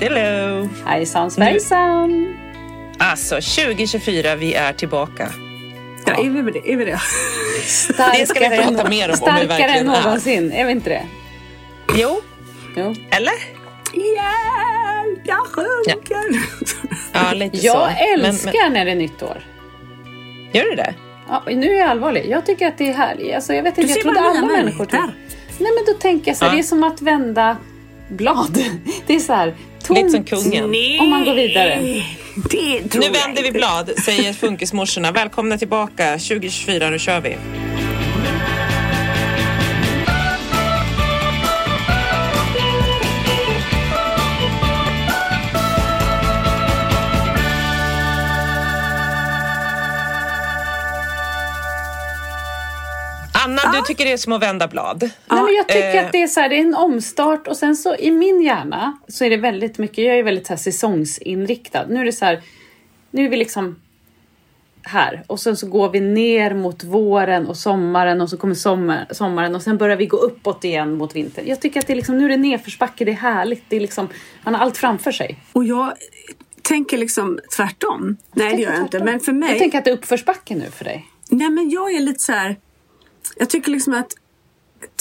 Tiddelo! Hejsan svejsan! Alltså 2024, vi är tillbaka. Ja, är vi det? Är vi det? Det ska vi prata mer om, om vi Starkare verkligen än är. någonsin, är vi inte det? Jo, Jo. eller? Hjälp, jag sjunker! Ja, lite så. Jag Men- älskar när det är nytt år. Men, gör du det? Ja, nu är jag allvarlig. Jag tycker att det är härligt. Alltså, jag vet inte, jag trodde alla människor. Nej men då tänker jag så här, Ja. det är som att vända blad. Det är så här tomt. Lite som kungen. Nej, Om man går vidare. Nu vänder vi blad, säger funkismorsorna. Välkomna tillbaka 2024, nu kör vi. Du tycker det är som att vända blad. Nej, men jag tycker eh, att det är, så här, det är en omstart och sen så i min hjärna så är det väldigt mycket, jag är väldigt så här, säsongsinriktad. Nu är det så här, nu är vi liksom här och sen så går vi ner mot våren och sommaren och så kommer sommar, sommaren och sen börjar vi gå uppåt igen mot vintern. Jag tycker att det är liksom, nu är det nedförsbacke, det är härligt, det är liksom, man har allt framför sig. Och jag tänker liksom tvärtom. Nej, det gör jag inte. Men för mig... Jag tänker att det är uppförsbacke nu för dig. Nej, men jag är lite så här... Jag tycker liksom att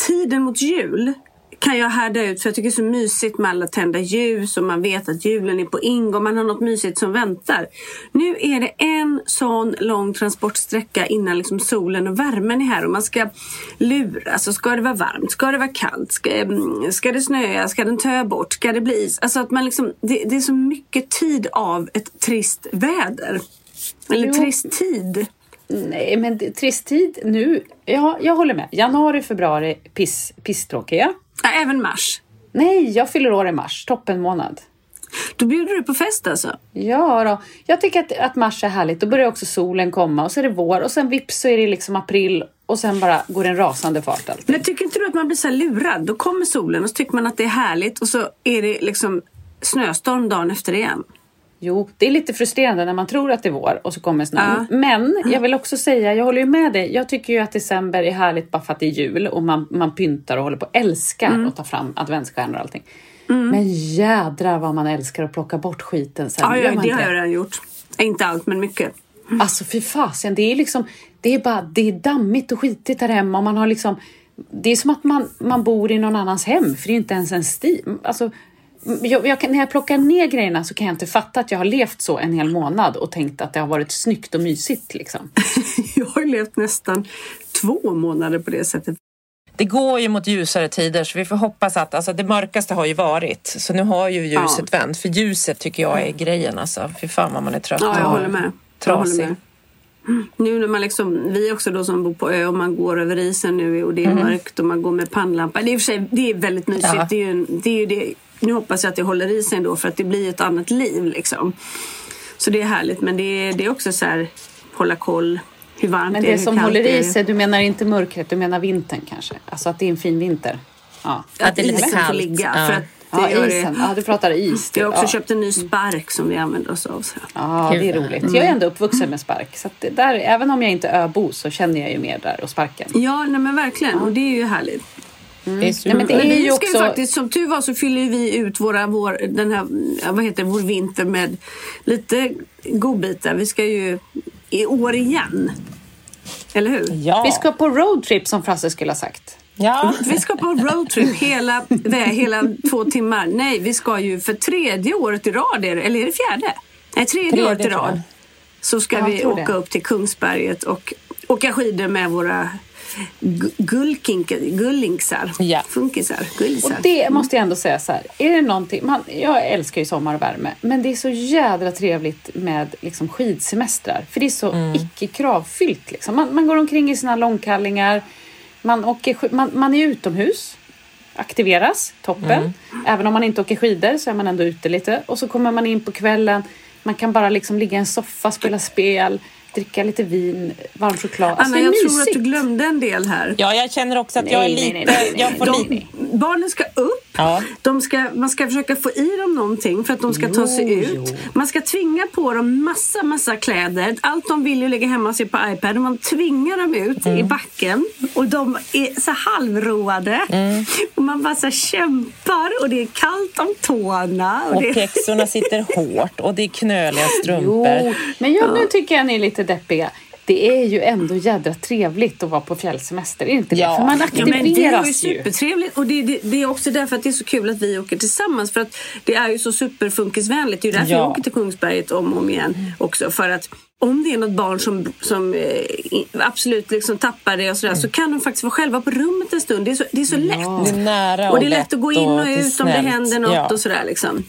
tiden mot jul kan jag härda ut för jag tycker det är så mysigt med alla tända ljus och man vet att julen är på ingång. Man har något mysigt som väntar. Nu är det en sån lång transportsträcka innan liksom solen och värmen är här och man ska lura. Alltså ska det vara varmt? Ska det vara kallt? Ska, mm, ska det snöa? Ska den töa bort? Ska det bli is? Alltså att man liksom, det, det är så mycket tid av ett trist väder. Eller Jo. trist tid. Nej, men det, trist tid nu. Ja, jag håller med. Januari, februari, piss, pisstråkiga. Ja, även mars. Nej, jag fyller år i mars. Toppenmånad. Då bjuder du på fest alltså? Ja då. Jag tycker att, att mars är härligt. Då börjar också solen komma och så är det vår och sen vips så är det liksom april och sen bara går det en rasande fart allt. Men tycker inte du att man blir så lurad? Då kommer solen och så tycker man att det är härligt och så är det liksom snöstorm dagen efter igen. Jo, det är lite frustrerande när man tror att det är vår och så kommer snön. Ja. Men jag vill också säga, jag håller ju med dig. Jag tycker ju att december är härligt bara för att det är jul och man, man pyntar och håller på. Älskar Mm. att ta fram adventsstjärnor och allting. Men jädrar vad man älskar att plocka bort skiten sen. Ja, ja det inte har jag redan gjort. Inte allt, men mycket. Alltså fy fasen, det är liksom, det är bara, det är dammigt och skitigt där hemma och man har liksom, det är som att man, man bor i någon annans hem för det är inte ens en stil. Alltså, jag, jag kan, när jag plockar ner grejerna så kan jag inte fatta att jag har levt så en hel månad och tänkt att det har varit snyggt och mysigt liksom. Jag har ju levt nästan två månader på det sättet. Det går ju mot ljusare tider så vi får hoppas att, alltså det mörkaste har ju varit. Så nu har ju ljuset vänt. För ljuset tycker jag är grejen alltså. Fy fan vad man är trött. Ja, jag håller med. Jag håller Trasig. med. Nu när man liksom, vi också då som bor på ö och man går över isen nu och det är mörkt och man går med pannlampa. Det är, i och för sig, det är väldigt mysigt. Ja. Det är ju, det är ju det, nu hoppas jag att det håller i sig ändå för att det blir ett annat liv liksom. Så det är härligt men det är, det är också så här hålla koll. Hur varmt Men det är, det som kallt håller det är. i sig, du menar inte mörkret, du menar vintern kanske? Alltså att det är en fin vinter? Ja, Att det är lite isen får kallt. ligga. Ja. För att det ja isen. det. Ja, du pratar is. Vi har också ja. köpt en ny spark som vi använder oss av. Så. Ja, det är roligt. Jag är ändå uppvuxen med spark. Så att där, även om jag inte är öbo så känner jag ju mer där och sparken. Ja, nej men verkligen. Och det är ju härligt. Det är Nej, super. men det Men vi ska också... ju faktiskt, som tur var så fyller vi ut våra, vår, den här, vad heter det, vår vinter med lite godbitar. Vi ska ju i år igen. Eller hur? Ja. Vi ska på roadtrip som Frasse skulle ha sagt. ja. Vi ska på roadtrip hela, hela två timmar. Nej, vi ska ju för tredje året i rad, eller är det fjärde? Nej, tredje, Tredje, året i rad. Så ska vi åka det. upp till Kungsberget och åka skidor med våra gu- gullkinka, gullingsar. Ja. Funkisar, Och gullisar. det måste jag ändå säga så här. Är det någonting, man, jag älskar ju sommar och värme, men det är så jädra trevligt med liksom, skidsemestrar. För det är så icke kravfyllt. Liksom. Man, man går omkring i sina långkallingar, man, åker, man, man är utomhus, aktiveras, toppen. Även om man inte åker skidor så är man ändå ute lite. Och så kommer man in på kvällen, man kan bara liksom ligga i en soffa, spela spel, dricka lite vin, varm choklad. Alltså, Anna, jag mysigt. tror att du glömde en del här. ja, jag känner också att jag är Nej, lite... nej, nej, nej, nej. Jag får De- lite... Barnen ska upp. Ja. De ska, man ska försöka få i dem någonting för att de ska ta sig ut. Man ska tvinga på dem massa, massa kläder. Allt de vill är att ligga hemma se på iPad. Man tvingar dem ut Mm. i backen och de är så halvroade. Mm. Och man bara så kämpar och det är kallt om tårna. Och Och det... pjäxorna sitter hårt och det är knöliga strumpor. Jo, men jag, nu tycker jag ni är lite deppiga. Det är ju ändå jädra trevligt att vara på fjällsemester, är det inte det? Ja. För man Ja, men det är ju aktiveras supertrevligt och det, det, det är också därför att det är så kul att vi åker tillsammans för att det är ju så superfunkisvänligt. Det är ju därför Ja. jag åker till Kungsberget om och om igen också för att om det är något barn som, som eh, absolut liksom tappar det och sådär så kan de faktiskt vara själva på rummet en stund. Det är så, det är så lätt. Det är nära Och det är lätt att gå in och är ut om det händer något Ja. och sådär liksom.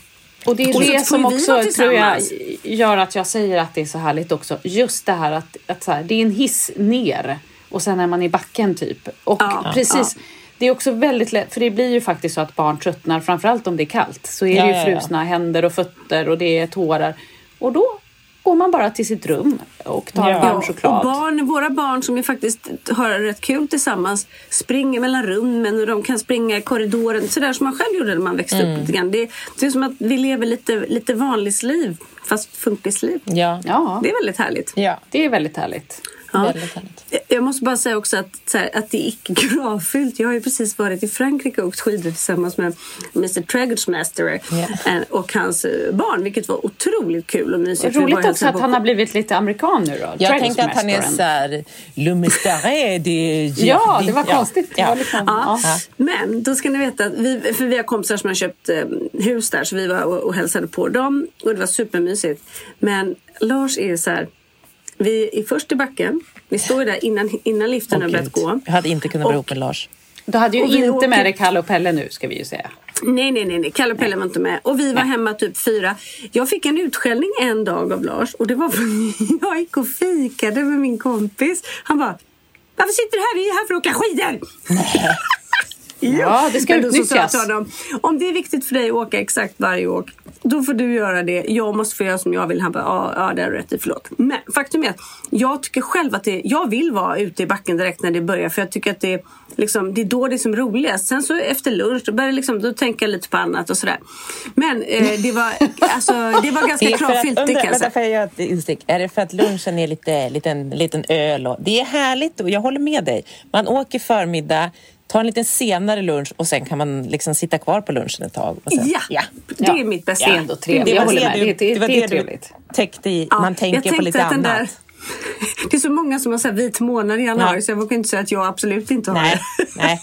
Och det är Och det som också tror jag gör att jag säger att det är så härligt också. Just det här att, att så här, det är en hiss ner och sen är man i backen typ. Och Ja, precis, det är också väldigt lätt, för det blir ju faktiskt så att barn tröttnar, framförallt om det är kallt. Så är Ja, det ju ja, ja. frusna händer och fötter och det är tårar. Och då går man bara till sitt rum och tar Ja. varm och choklad. barn, våra barn som ju faktiskt har rätt kul tillsammans springer mellan rummen och de kan springa i korridoren. Sådär som man själv gjorde när man växte Mm. upp lite grann. Det, det är som att vi lever lite, lite vanlisliv fast funkisliv. Ja. Ja, Det är väldigt härligt. ja. det är väldigt härligt. Ja. Jag måste bara säga också att, så här, att det är icke kravfyllt. Jag har ju precis varit i Frankrike och åkt skidor tillsammans med Mr Trädgårdsmästare eh, och hans eh, barn, vilket var otroligt kul och mysigt. Och Roligt också att på- han har blivit lite amerikan nu då. Jag tänkte att han är Trädgårdsmästaren. såhär... Le mystère de Ja, det var konstigt. Det Ja. var liksom, Ja. ja. Men då ska ni veta att vi, för vi har kompisar som har köpt eh, hus där så vi var och, och hälsade på dem och det var supermysigt. Men Lars är så här, vi är först i backen, vi står ju där innan, innan liften har börjat gå. Jag hade inte kunnat vara ihop med Lars. Du hade ju inte åker- med dig Kalle och Pelle nu ska vi ju säga. Nej, nej, nej, nej. Kalle och Pelle var inte med. Och vi var hemma typ fyra. Jag fick en utskällning en dag av Lars och det var för att jag gick och fikade med min kompis. Han bara, varför sitter du här? Vi är här för att åka skidor! Ja, det ska utnyttjas. honom, om det är viktigt för dig att åka exakt varje åk, då får du göra det. Jag måste få göra som jag vill. Han bara, ja, ja det har du rätt i, förlåt. Men faktum är att jag tycker själv att det, jag vill vara ute i backen direkt när det börjar. För jag tycker att det, liksom, det är då det är som roligast. Sen så efter lunch, då börjar jag liksom, då tänker jag lite på annat och sådär. Men eh, det, var, alltså, det var ganska kravfyllt, vänta, får jag göra ett instick? Är det för att lunchen är lite liten, liten öl? Och, det är härligt och jag håller med dig. Man åker förmiddag, tar en liten senare lunch och sen kan man liksom sitta kvar på lunchen ett tag. Och sen, Ja, det är mitt bästa. Det är ändå trevligt. Det var det du- Det, det, var det det är du trevligt. täckte i. Ja, man tänker på lite annat. Där, det är så många som har så här vit månad i januari Ja. så jag vågar inte säga att jag absolut inte har Nej, det. nej.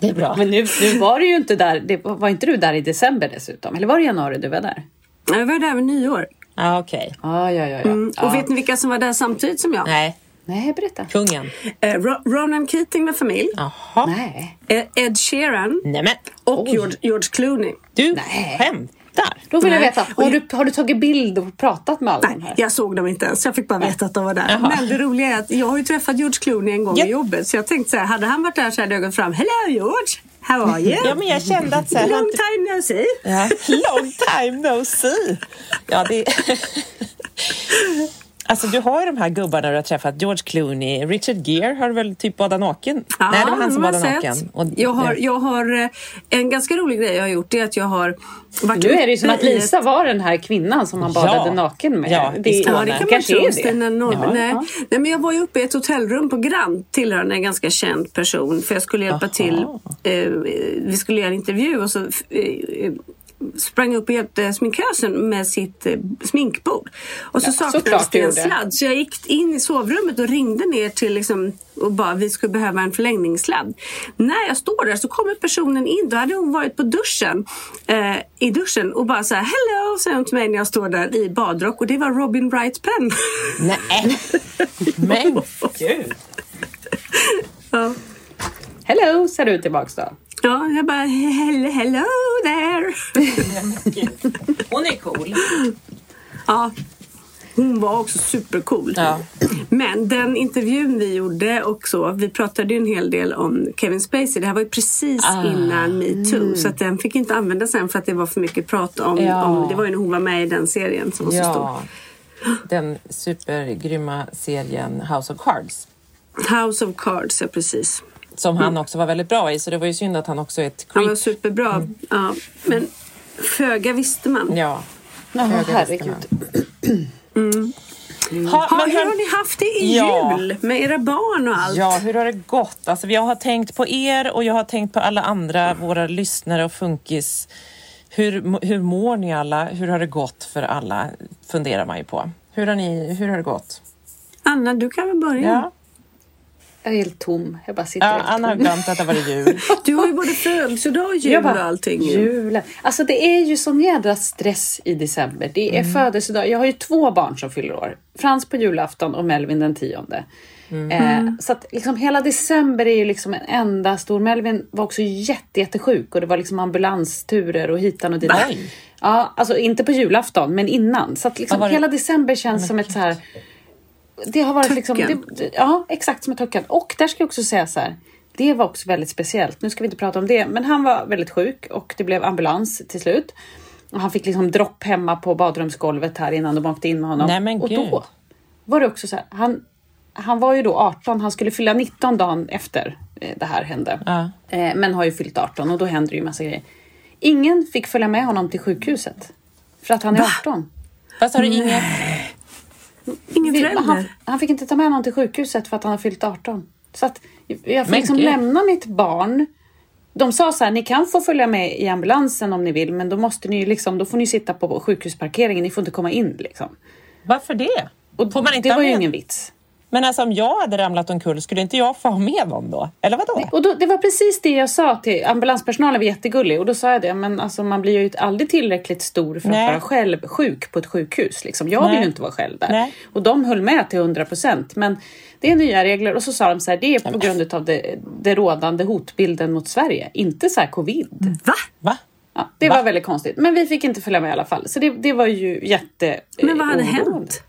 Det är bra. Men nu, nu var du ju inte där. Det, var inte du där i december dessutom? Eller var det januari du var där? Jag var där vid nyår. Ja, okej. Ah, ja, ja, ja. Mm. ja. Och vet ni vilka som var där samtidigt som jag? Nej, Nej, berätta. kungen. Eh, Ro- Ronan Keating med familj, Jaha. Nej. eh, Ed Sheeran Nej men, och George, George Clooney. du Nej. skämt. Där. Då vill jag Nej. veta, har du, har du tagit bild och pratat med alla de Nej, här? jag såg dem inte ens. Jag fick bara veta att de var där. Jaha. Men det roliga är att jag har ju träffat George Clooney en gång Ja. i jobbet. Så jag tänkte så här, hade han varit där så hade jag gått fram. Hello George! How are you? Ja, men jag kände att så här, Long time no see. Ja, long time no see. Ja, det... Alltså du har ju de här gubbarna du har träffat, George Clooney, Richard Gere har du väl typ badat naken? Ja, Nej, det var han som badade naken. Och, jag, har, ja. jag har eh, en ganska rolig grej jag har gjort. Det är att jag har varit Nu är det ju som att Lisa var den här kvinnan som han badade Ja. naken med. Ja, det. Ja, det kan man tro. Stina. Ja. Nej. Ja. Nej, men jag var ju uppe i ett hotellrum på Grand tillhörande en ganska känd person. För jag skulle hjälpa Aha. till. Eh, vi skulle göra en intervju och så eh, sprang upp och hjälpte sminkösen med sitt eh, sminkbord. Och så Ja, saknades det en sladd. Så jag gick in i sovrummet och ringde ner till liksom, och bara vi skulle behöva en förlängningssladd. När jag står där så kommer personen in. Då hade hon varit på duschen. Eh, I duschen och bara så här hello säger hon till mig när jag står där i badrock. Och det var Robin Wright Penn. Nej, men gud. ja. Hello, ser du tillbaks då. Ja, jag bara hello, hello there. Hon är cool. ja, hon var också supercool. Ja. Men den intervjun vi gjorde och så, vi pratade ju en hel del om Kevin Spacey. Det här var ju precis Ah. innan metoo. Så att den fick inte användas sen för att det var för mycket prat om, Ja. om det var ju när hon var med i den serien som var så stor. Ja, den supergrymma serien House of Cards. House of Cards, ja precis. Som han också var väldigt bra i, så det var ju synd att han också är ett Han var creep. superbra. Ja, men föga visste man. Ja. Jaha, Höga herregud. Ha, Ha, men hur har ni haft det i Ja. jul med era barn och allt? Ja, hur har det gått? Alltså, jag har tänkt på er och jag har tänkt på alla andra, våra lyssnare och funkis. Hur, hur mår ni alla? Hur har det gått för alla? Funderar man ju på. Hur har, ni, hur har det gått? Anna, du kan väl börja? Ja, Jag är helt tom. Jag bara sitter ja helt Anna har glömt att det var jul. Du har ju både födelsedag och jul bara, och allting. ju. Julen. Alltså det är ju sån jädra stress i december. Det är födelsedag. Jag har ju två barn som fyller år. Frans på julafton och Melvin den tionde. Eh, så att liksom hela december är ju liksom en enda stor... Melvin var också jätte, jättesjuk och det var liksom ambulansturer och hitan och. Oj. Ja, alltså inte på julafton men innan. Så att liksom hela december känns som ett så här... Det har varit liksom... Töcken. Det, det- ja, exakt som ett töcken. Och där ska jag också säga så här. Det var också väldigt speciellt. Nu ska vi inte prata om det, men han var väldigt sjuk och det blev ambulans till slut. Och han fick liksom dropp hemma på badrumsgolvet här innan de åkte in med honom. Nej, men och gud. då var det också så här. Han, han var ju då 18, han skulle fylla 19 dagen efter eh, det här hände. Ja. Eh, Men har ju fyllt 18 och då händer ju massa grejer. Ingen fick följa med honom till sjukhuset. För att han är 18. Fast har du inget... Ingen Vi, förälder. han, han fick inte ta med någon till sjukhuset för att han har fyllt 18. Så att jag får Men liksom lämna mitt barn. De sa så här, ni kan få följa med i ambulansen om ni vill, men då måste ni liksom, då får ni sitta på sjukhusparkeringen, ni får inte komma in liksom. Varför det? Och Får man inte det var ju ingen vits. Men alltså om jag hade ramlat omkull, skulle inte jag få ha med dem då? Eller vadå? Och då, det var precis det jag sa till ambulanspersonalen, var jättegullig. Och då sa jag det, men alltså man blir ju aldrig tillräckligt stor för Nej. att vara själv sjuk på ett sjukhus. Liksom. Jag vill Nej. ju inte vara själv där. Nej. Och de höll med till 100 procent. Men det är nya regler. Och så sa de så här, det är på grund av det, det rådande hotbilden mot Sverige. Inte så här covid. Va? Va? Ja, det Va? var väldigt konstigt. Men vi fick inte följa med i alla fall. Så det, det var ju jätte... Men vad hade eh, oroande. hänt?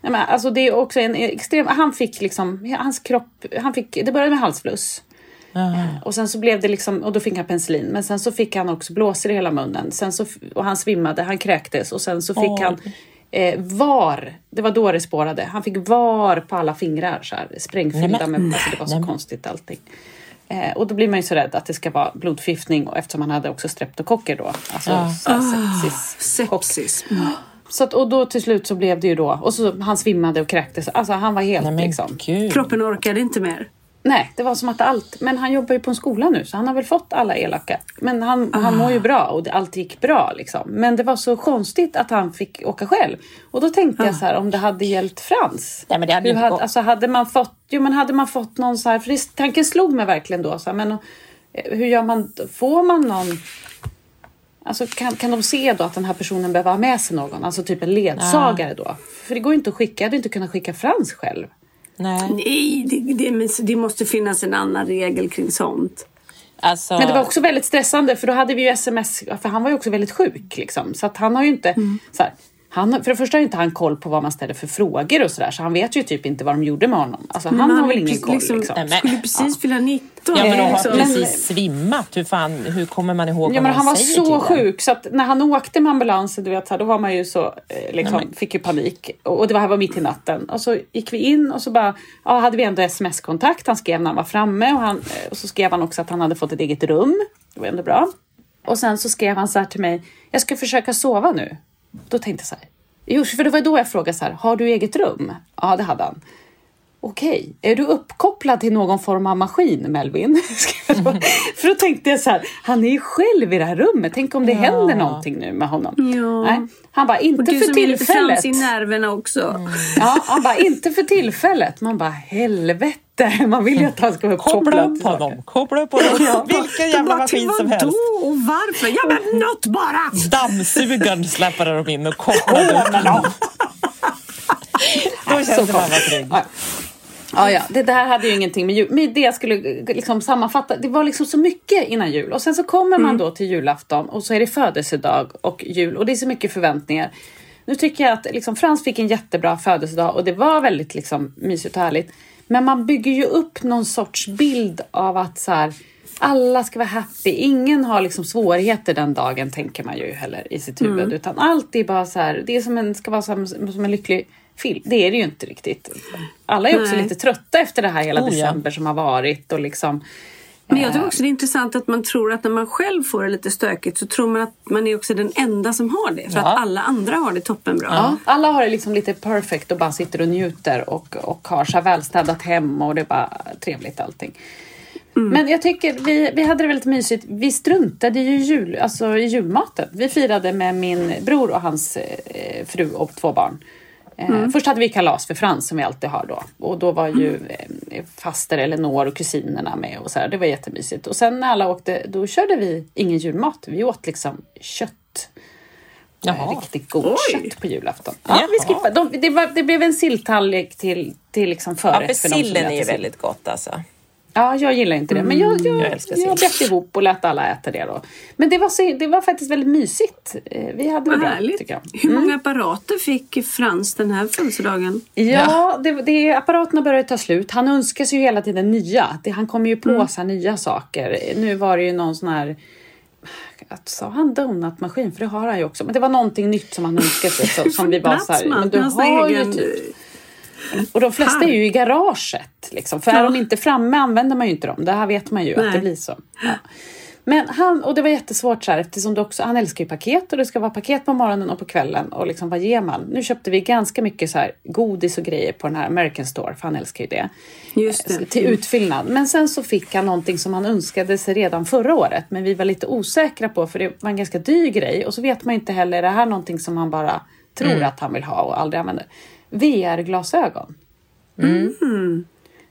Nej, men alltså det är också en extrem... Han fick liksom... Hans kropp... Han fick, det började med halsfluss. Och sen så blev det liksom, och då fick han penicillin. Men sen så fick han också blåsor i hela munnen. Sen så, och han svimmade, han kräktes och sen så fick Oj. han eh, var. Det var då det spårade. Han fick var på alla fingrar så här, sprängfyllda med, alltså det var så Nej, konstigt allting. Eh, och då blir man ju så rädd att det ska vara blodförgiftning och eftersom han hade också streptokocker då. Alltså Ja. så här, sepsis. chock. Så att, och då till slut så blev det ju då, och så han svimmade och kräktes. Alltså han var helt Nej men liksom. gud. Kroppen orkade inte mer. Nej, det var som att allt, men han jobbar ju på en skola nu så han har väl fått alla elaka. Men han, han mår ju bra och det, allt gick bra liksom. Men det var så konstigt att han fick åka själv. Och då tänkte jag så här, om det hade gällt Frans. Nej, men det hade inte hade, gått. alltså hade man fått, jo men hade man fått någon så här, för det, tanken slog mig verkligen då så här, men eh, hur gör man, får man någon Alltså kan, kan de se då att den här personen behöver ha med sig någon? Alltså typ en ledsagare då? För det går ju inte att skicka, jag hade inte kunnat skicka Frans själv. Nej. Nej, det, det, det måste finnas en annan regel kring sånt. Alltså, Men det var också väldigt stressande för då hade vi ju sms, för han var ju också väldigt sjuk liksom. Så att han har ju inte, så här, han, för det första har inte han koll på vad man ställer för frågor och sådär så han vet ju typ inte vad de gjorde med honom. Alltså han har han väl ingen koll liksom- liksom. Nej, men- Skulle precis fylla 19. Ja, men de har liksom. precis svimmat. Hur, fan, hur kommer man ihåg Ja, vad men man han var så sjuk så att när han åkte med ambulansen du vet, så här, då var man ju så, eh, liksom, Nej, men- fick ju panik. Och och det var, här var mitt i natten. Och så gick vi in och så bara, ja, hade vi ändå sms-kontakt. Han skrev när han var framme och, han, eh, och så skrev han också att han hade fått ett eget rum. Det var ändå bra. Och sen så skrev han så här till mig, jag ska försöka sova nu. Då tänkte jag så här, jo, för det var då jag frågade så här, har du eget rum? Ja, det hade han. Okej, är du uppkopplad till någon form av maskin Melvin? För då tänkte jag så här, han är ju själv i det här rummet. Tänk om det händer någonting nu med honom. Ja. Nej, han bara, Och inte du för som är lite tillfället. i nerverna också. Ja, han bara, inte för tillfället. Man bara, helvete. Man vill ju att han ska vara Koppla uppkopplad. upp till saker. honom. Koppla upp honom. Vilken De jävla maskin som helst. och varför? Ja men något bara! Dammsugaren släpade de in och kopplade upp honom. Då känns det man var trygg. Ja. Ja, ja, det där hade ju ingenting med jul. Men det jag skulle liksom sammanfatta, det var liksom så mycket innan jul. Och sen så kommer man då till julafton och så är det födelsedag och jul och det är så mycket förväntningar. Nu tycker jag att liksom Frans fick en jättebra födelsedag och det var väldigt liksom mysigt och härligt. Men man bygger ju upp någon sorts bild av att så här, alla ska vara happy. Ingen har liksom svårigheter den dagen tänker man ju heller i sitt huvud. Utan allt är bara så här, det är som en, ska vara som, som en lycklig film. Det är det ju inte riktigt. Alla är också Nej. lite trötta efter det här hela Oh, ja. december som har varit och liksom. Men jag tycker också det är intressant att man tror att när man själv får det lite stökigt så tror man att man är också den enda som har det. För Ja. att alla andra har det toppenbra. Ja, alla har det liksom lite perfect och bara sitter och njuter och, och har så välstädat hem och det är bara trevligt allting. Men jag tycker vi, vi hade det väldigt mysigt. Vi struntade ju jul, alltså i julmaten. Vi firade med min bror och hans eh, fru och två barn. Eh, Först hade vi kalas för Frans som vi alltid har då. Och då var ju eh, faster Elinor och kusinerna med och så här. Det var jättemysigt. Och sen när alla åkte, då körde vi ingen julmat. Vi åt liksom kött. Jaha. Eh, Riktigt god Oj. kött på julafton. Ja, vi skippade. De, det, var, det blev en silltallrik till, till liksom Ja, förrätt. för för som sillen är ju väldigt gott alltså. Ja, jag gillar inte det. Men jag, jag, jag jag, jag bjöd ihop och lät alla äta det då. Men det var, så, det var faktiskt väldigt mysigt. Eh, Vi hade det Vad bra, härligt. tycker jag. Hur många apparater fick Frans den här födelsedagen? Ja, det, det, apparaterna börjar ta slut. Han önskar sig ju hela tiden nya. Det, han kommer ju på så här nya saker. Nu var det ju någon sån här... Att, sa han donutmaskin? För det har han ju också. Men det var någonting nytt som han önskade sig. Så, som vi var så här, men du har ju typ... Och de flesta är ju i garaget. Liksom. För är de inte framme använder man ju inte dem. Det här vet man ju att Nej. det blir så. Ja. Men han, och det var jättesvårt så här, eftersom det också, han älskar ju paket och det ska vara paket på morgonen och på kvällen. Och liksom, vad ger man? Nu köpte vi ganska mycket så här godis och grejer på den här American Store, för han älskar ju det. Just det. Till utfyllnad. Men sen så fick han någonting som han önskade sig redan förra året. Men vi var lite osäkra på, för det var en ganska dyr grej. Och så vet man inte heller, är det här någonting som han bara tror att han vill ha och aldrig använder? VR-glasögon. Mm.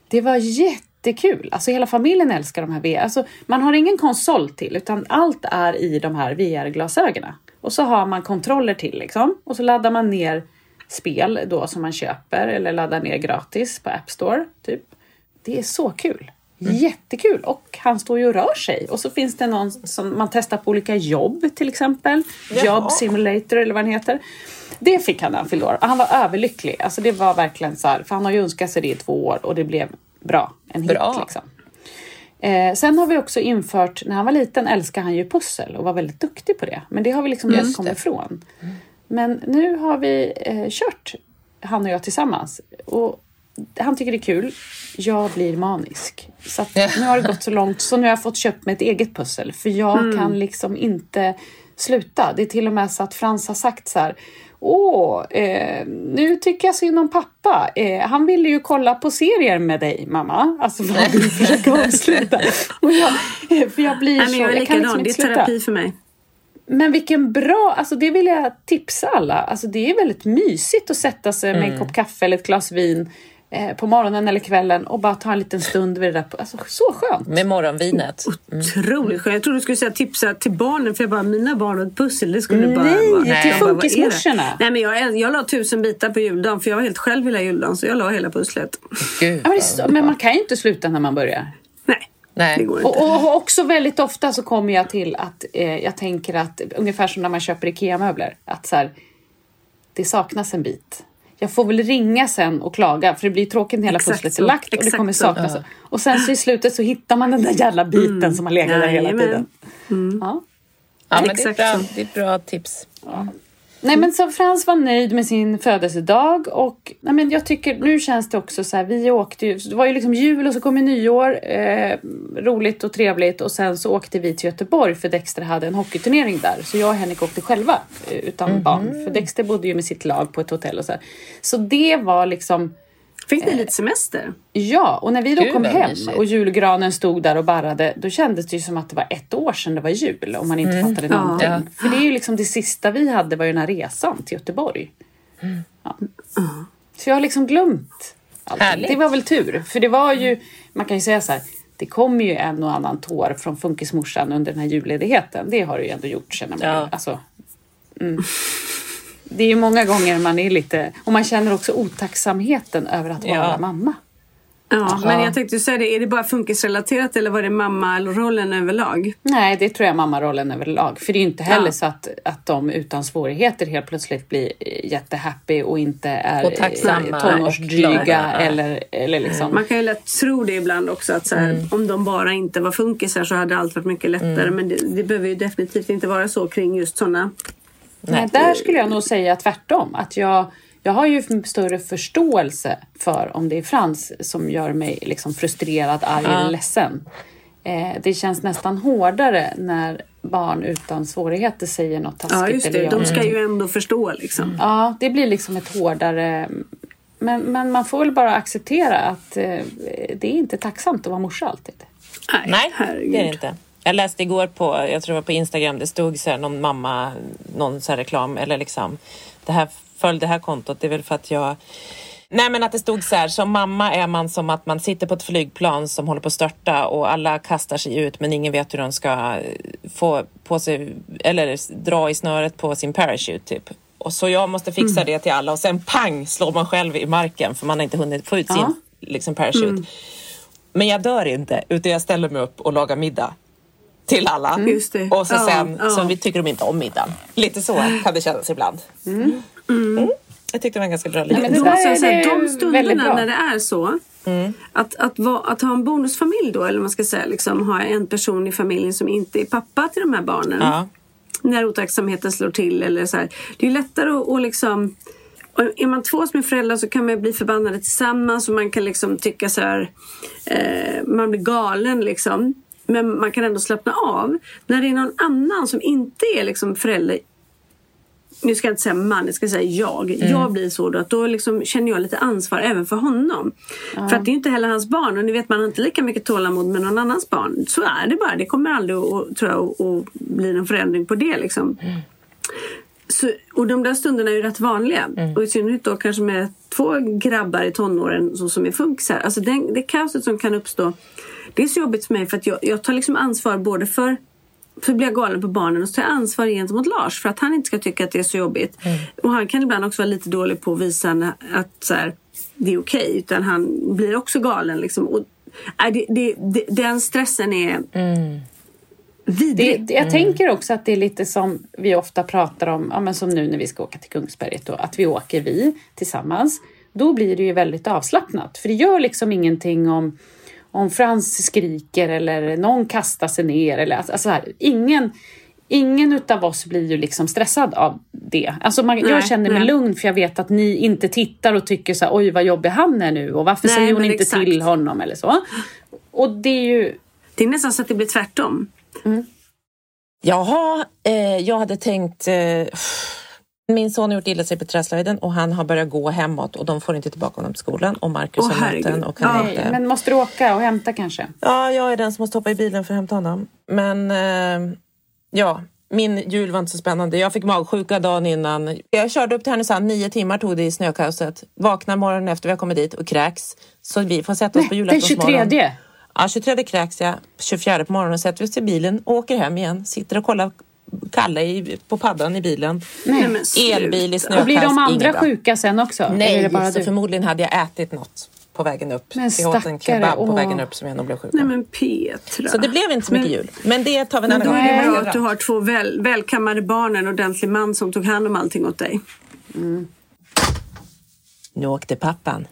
Det var jättekul. Alltså hela familjen älskar de här VR. Alltså, man har ingen konsol till utan allt är i de här VR-glasögonen. Och så har man kontroller till liksom. Och så laddar man ner spel då som man köper eller laddar ner gratis på App Store. Typ. Det är så kul. Jättekul! Och han står ju och rör sig. Och så finns det någon som man testar på olika jobb till exempel. Job simulator eller vad den heter. Det fick han när han fyllde år. Han var överlycklig. Alltså det var verkligen så här, för han har ju önskat sig det i två år och det blev bra. En hit Bra. liksom. Eh, sen har vi också infört, när han var liten älskade han ju pussel och var väldigt duktig på det. Men det har vi liksom Just just kommit ifrån. Men nu har vi eh, kört, han och jag tillsammans. Och han tycker det är kul. Jag blir manisk. Så nu har det gått så långt så nu har jag fått köpt mig ett eget pussel. För jag kan liksom inte sluta. Det är till och med så att Frans har sagt så här. Åh, eh, nu tycker jag synd om pappa. Eh, han ville ju kolla på serier med dig, mamma. Alltså för att du försöker avsluta. Och jag, eh, för jag blir Nej, så... jag är kan liksom det inte är sluta. terapi för mig. Men vilken bra, alltså det vill jag tipsa alla. Alltså det är väldigt mysigt att sätta sig med en kopp kaffe eller ett glas vin eh, på morgonen eller kvällen och bara ta en liten stund vid det där. Alltså så skönt. Med morgonvinet. Otroligt skönt. Jag trodde du skulle säga tipsa till barnen för jag bara, mina barn och ett pussel, det skulle bara Nej, till bara, är det? funkismorsorna. Nej men jag, jag la tusen bitar på juldagen för jag var helt själv hela juldagen så jag la hela pusslet. Gud, Ja, men, så, men man kan ju inte sluta när man börjar. Nej. Nej. Det går inte. Och, och också väldigt ofta så kommer jag till att eh, jag tänker att ungefär som när man köper IKEA-möbler. Att så här, det saknas en bit. Jag får väl ringa sen och klaga för det blir tråkigt när hela Exakt pusslet är lagt och det kommer så. saknas. Och sen så i slutet så hittar man den där jävla biten som har legat där hela tiden. Ja. Ja, men det, är bra, det är ett bra tips. Nej men så Frans var nöjd med sin födelsedag och nej, men jag tycker nu känns det också så här, vi åkte ju, det var ju liksom jul och så kom ju nyår, eh, roligt och trevligt och sen så åkte vi till Göteborg för Dexter hade en hockeyturnering där. Så jag och Henrik åkte själva eh, utan barn. För Dexter bodde ju med sitt lag på ett hotell och så här. Så det var liksom Fick ni lite semester? Ja, och när vi då Gud, kom hem mysigt. och julgranen stod där och barrade, då kändes det ju som att det var ett år sedan det var jul, om man inte fattade Ja. någonting. Ja. För det är ju liksom det sista vi hade var ju den här resan till Göteborg. Ja. Så jag har liksom glömt. Härligt. Det var väl tur, för det var ju, man kan ju säga så här, det kom ju en och annan tår från funkismorsan under den här julledigheten. Det har det ju ändå gjort känner man. Ja. Alltså, mm. Det är ju många gånger man är lite, och man känner också otacksamheten över att vara Ja. mamma. Ja, men jag tänkte säga det, är det bara funkisrelaterat eller var det mamma-rollen överlag? Nej, det tror jag mammarollen överlag. För det är ju inte heller Ja. så att, att de utan svårigheter helt plötsligt blir eh, jättehappy och inte är Och tacksamma och tonårsdryga glada. eller, eller liksom. Man kan ju lätt tro det ibland också att så här, om de bara inte var funkisar så hade allt varit mycket lättare. Men det, det behöver ju definitivt inte vara så kring just sådana. Nej, där skulle jag nog säga tvärtom. Att jag, jag har ju större förståelse för om det är Frans som gör mig liksom frustrerad, arg eller ledsen. Eh, det känns nästan hårdare när barn utan svårigheter säger något taskigt. Ja, just eller det. gör De något. ska ju ändå förstå liksom. Ja, det blir liksom ett hårdare... Men, men man får väl bara acceptera att eh, det är inte tacksamt att vara morsa alltid. Nej, herregud. det är det inte. Jag läste igår på, jag tror det var på Instagram, det stod så här någon mamma, någon så reklam eller liksom det här, följ det här kontot, det är väl för att jag Nej men att det stod så här, som mamma är man som att man sitter på ett flygplan som håller på att störta och alla kastar sig ut men ingen vet hur de ska eh, få på sig, eller dra i snöret på sin parachute typ. Och så jag måste fixa det till alla och sen pang slår man själv i marken för man har inte hunnit få ut sin Ja. liksom, parachute. Men jag dör inte utan jag ställer mig upp och lagar middag till alla. Just det. Och så Ja, sen ja. så vi tycker de inte om middagen. Lite så kan det kännas ibland. Mm. Jag tyckte det var en ganska bra men det De, där så så här, de stunderna när det är så. Att, att, vara, att ha en bonusfamilj då, eller man ska säga, liksom, ha en person i familjen som inte är pappa till de här barnen. Ja. När otacksamheten slår till. Eller så här. Det är lättare att, att liksom... och Är man två som är föräldrar så kan man bli förbannade tillsammans och man kan liksom tycka så här... Eh, man blir galen liksom. Men man kan ändå slappna av. När det är någon annan som inte är liksom förälder nu ska jag inte säga man, jag ska säga jag. Jag blir så då att då liksom känner jag lite ansvar även för honom. För att det är inte heller hans barn och ni vet man har inte lika mycket tålamod med någon annans barn. Så är det bara. Det kommer aldrig att, tror jag, att, bli någon förändring på det liksom. Så, och de där stunderna är ju rätt vanliga. Och i synnerhet då kanske med två grabbar i tonåren så, som är funkisar. Alltså det, det kaoset som kan uppstå. Det är så jobbigt för mig för att jag, jag tar liksom ansvar både för för blir jag galen på barnen och så tar jag ansvar gentemot Lars för att han inte ska tycka att det är så jobbigt. Och han kan ibland också vara lite dålig på att visa att så här, det är okej. utan han blir också galen. Liksom. Och, nej, det, det, det, den stressen är Det, vidrig. jag tänker också att det är lite som vi ofta pratar om, ja, men som nu när vi ska åka till Kungsberget, då, att vi åker vi tillsammans. Då blir det ju väldigt avslappnat, för det gör liksom ingenting om om Frans skriker eller någon kastar sig ner. Eller, alltså, så här, ingen, ingen utav oss blir ju liksom stressad av det. Alltså man, jag Nej, känner mig nej. lugn för jag vet att ni inte tittar och tycker så här, oj vad jobbig han är nu och varför Nej, säger hon inte exakt. till honom eller så. Och det är ju Det är nästan så att det blir tvärtom. Jaha, eh, jag hade tänkt... Eh, min son har gjort illa sig på träslöjden och han har börjat gå hemåt och de får inte tillbaka honom till skolan och Marcus har möten och kan Nej, inte... men måste du åka och hämta kanske? Ja, jag är den som måste hoppa i bilen för att hämta honom. Men eh, ja, min jul var inte så spännande. Jag fick magsjuka dagen innan. Jag körde upp till Härnösand, nio timmar tog det i snökaoset. Vaknar morgonen efter vi har kommit dit och kräks. Så vi får sätta oss på Den julaftonsmorgon. 23. Ja, 23 kräks jag. 24 på morgonen sätter vi oss i bilen och åker hem igen. Sitter och kollar Kalle i, på paddan i bilen. Nej. Elbil i Och snökaos. blir de andra inget bra. sjuka sen också? Eller är det Nej, bara så du? förmodligen hade jag ätit något på på vägen upp. Men jag åt en kebab på åh. vägen upp som jag nog blev sjuk Nej men Petra. Så det blev inte så mycket Men- jul. Men det tar vi en Men annan då gång. är det bra att du har två väl, välkammade barn, en ordentlig man som tog hand om allting åt dig. Nu åkte pappan.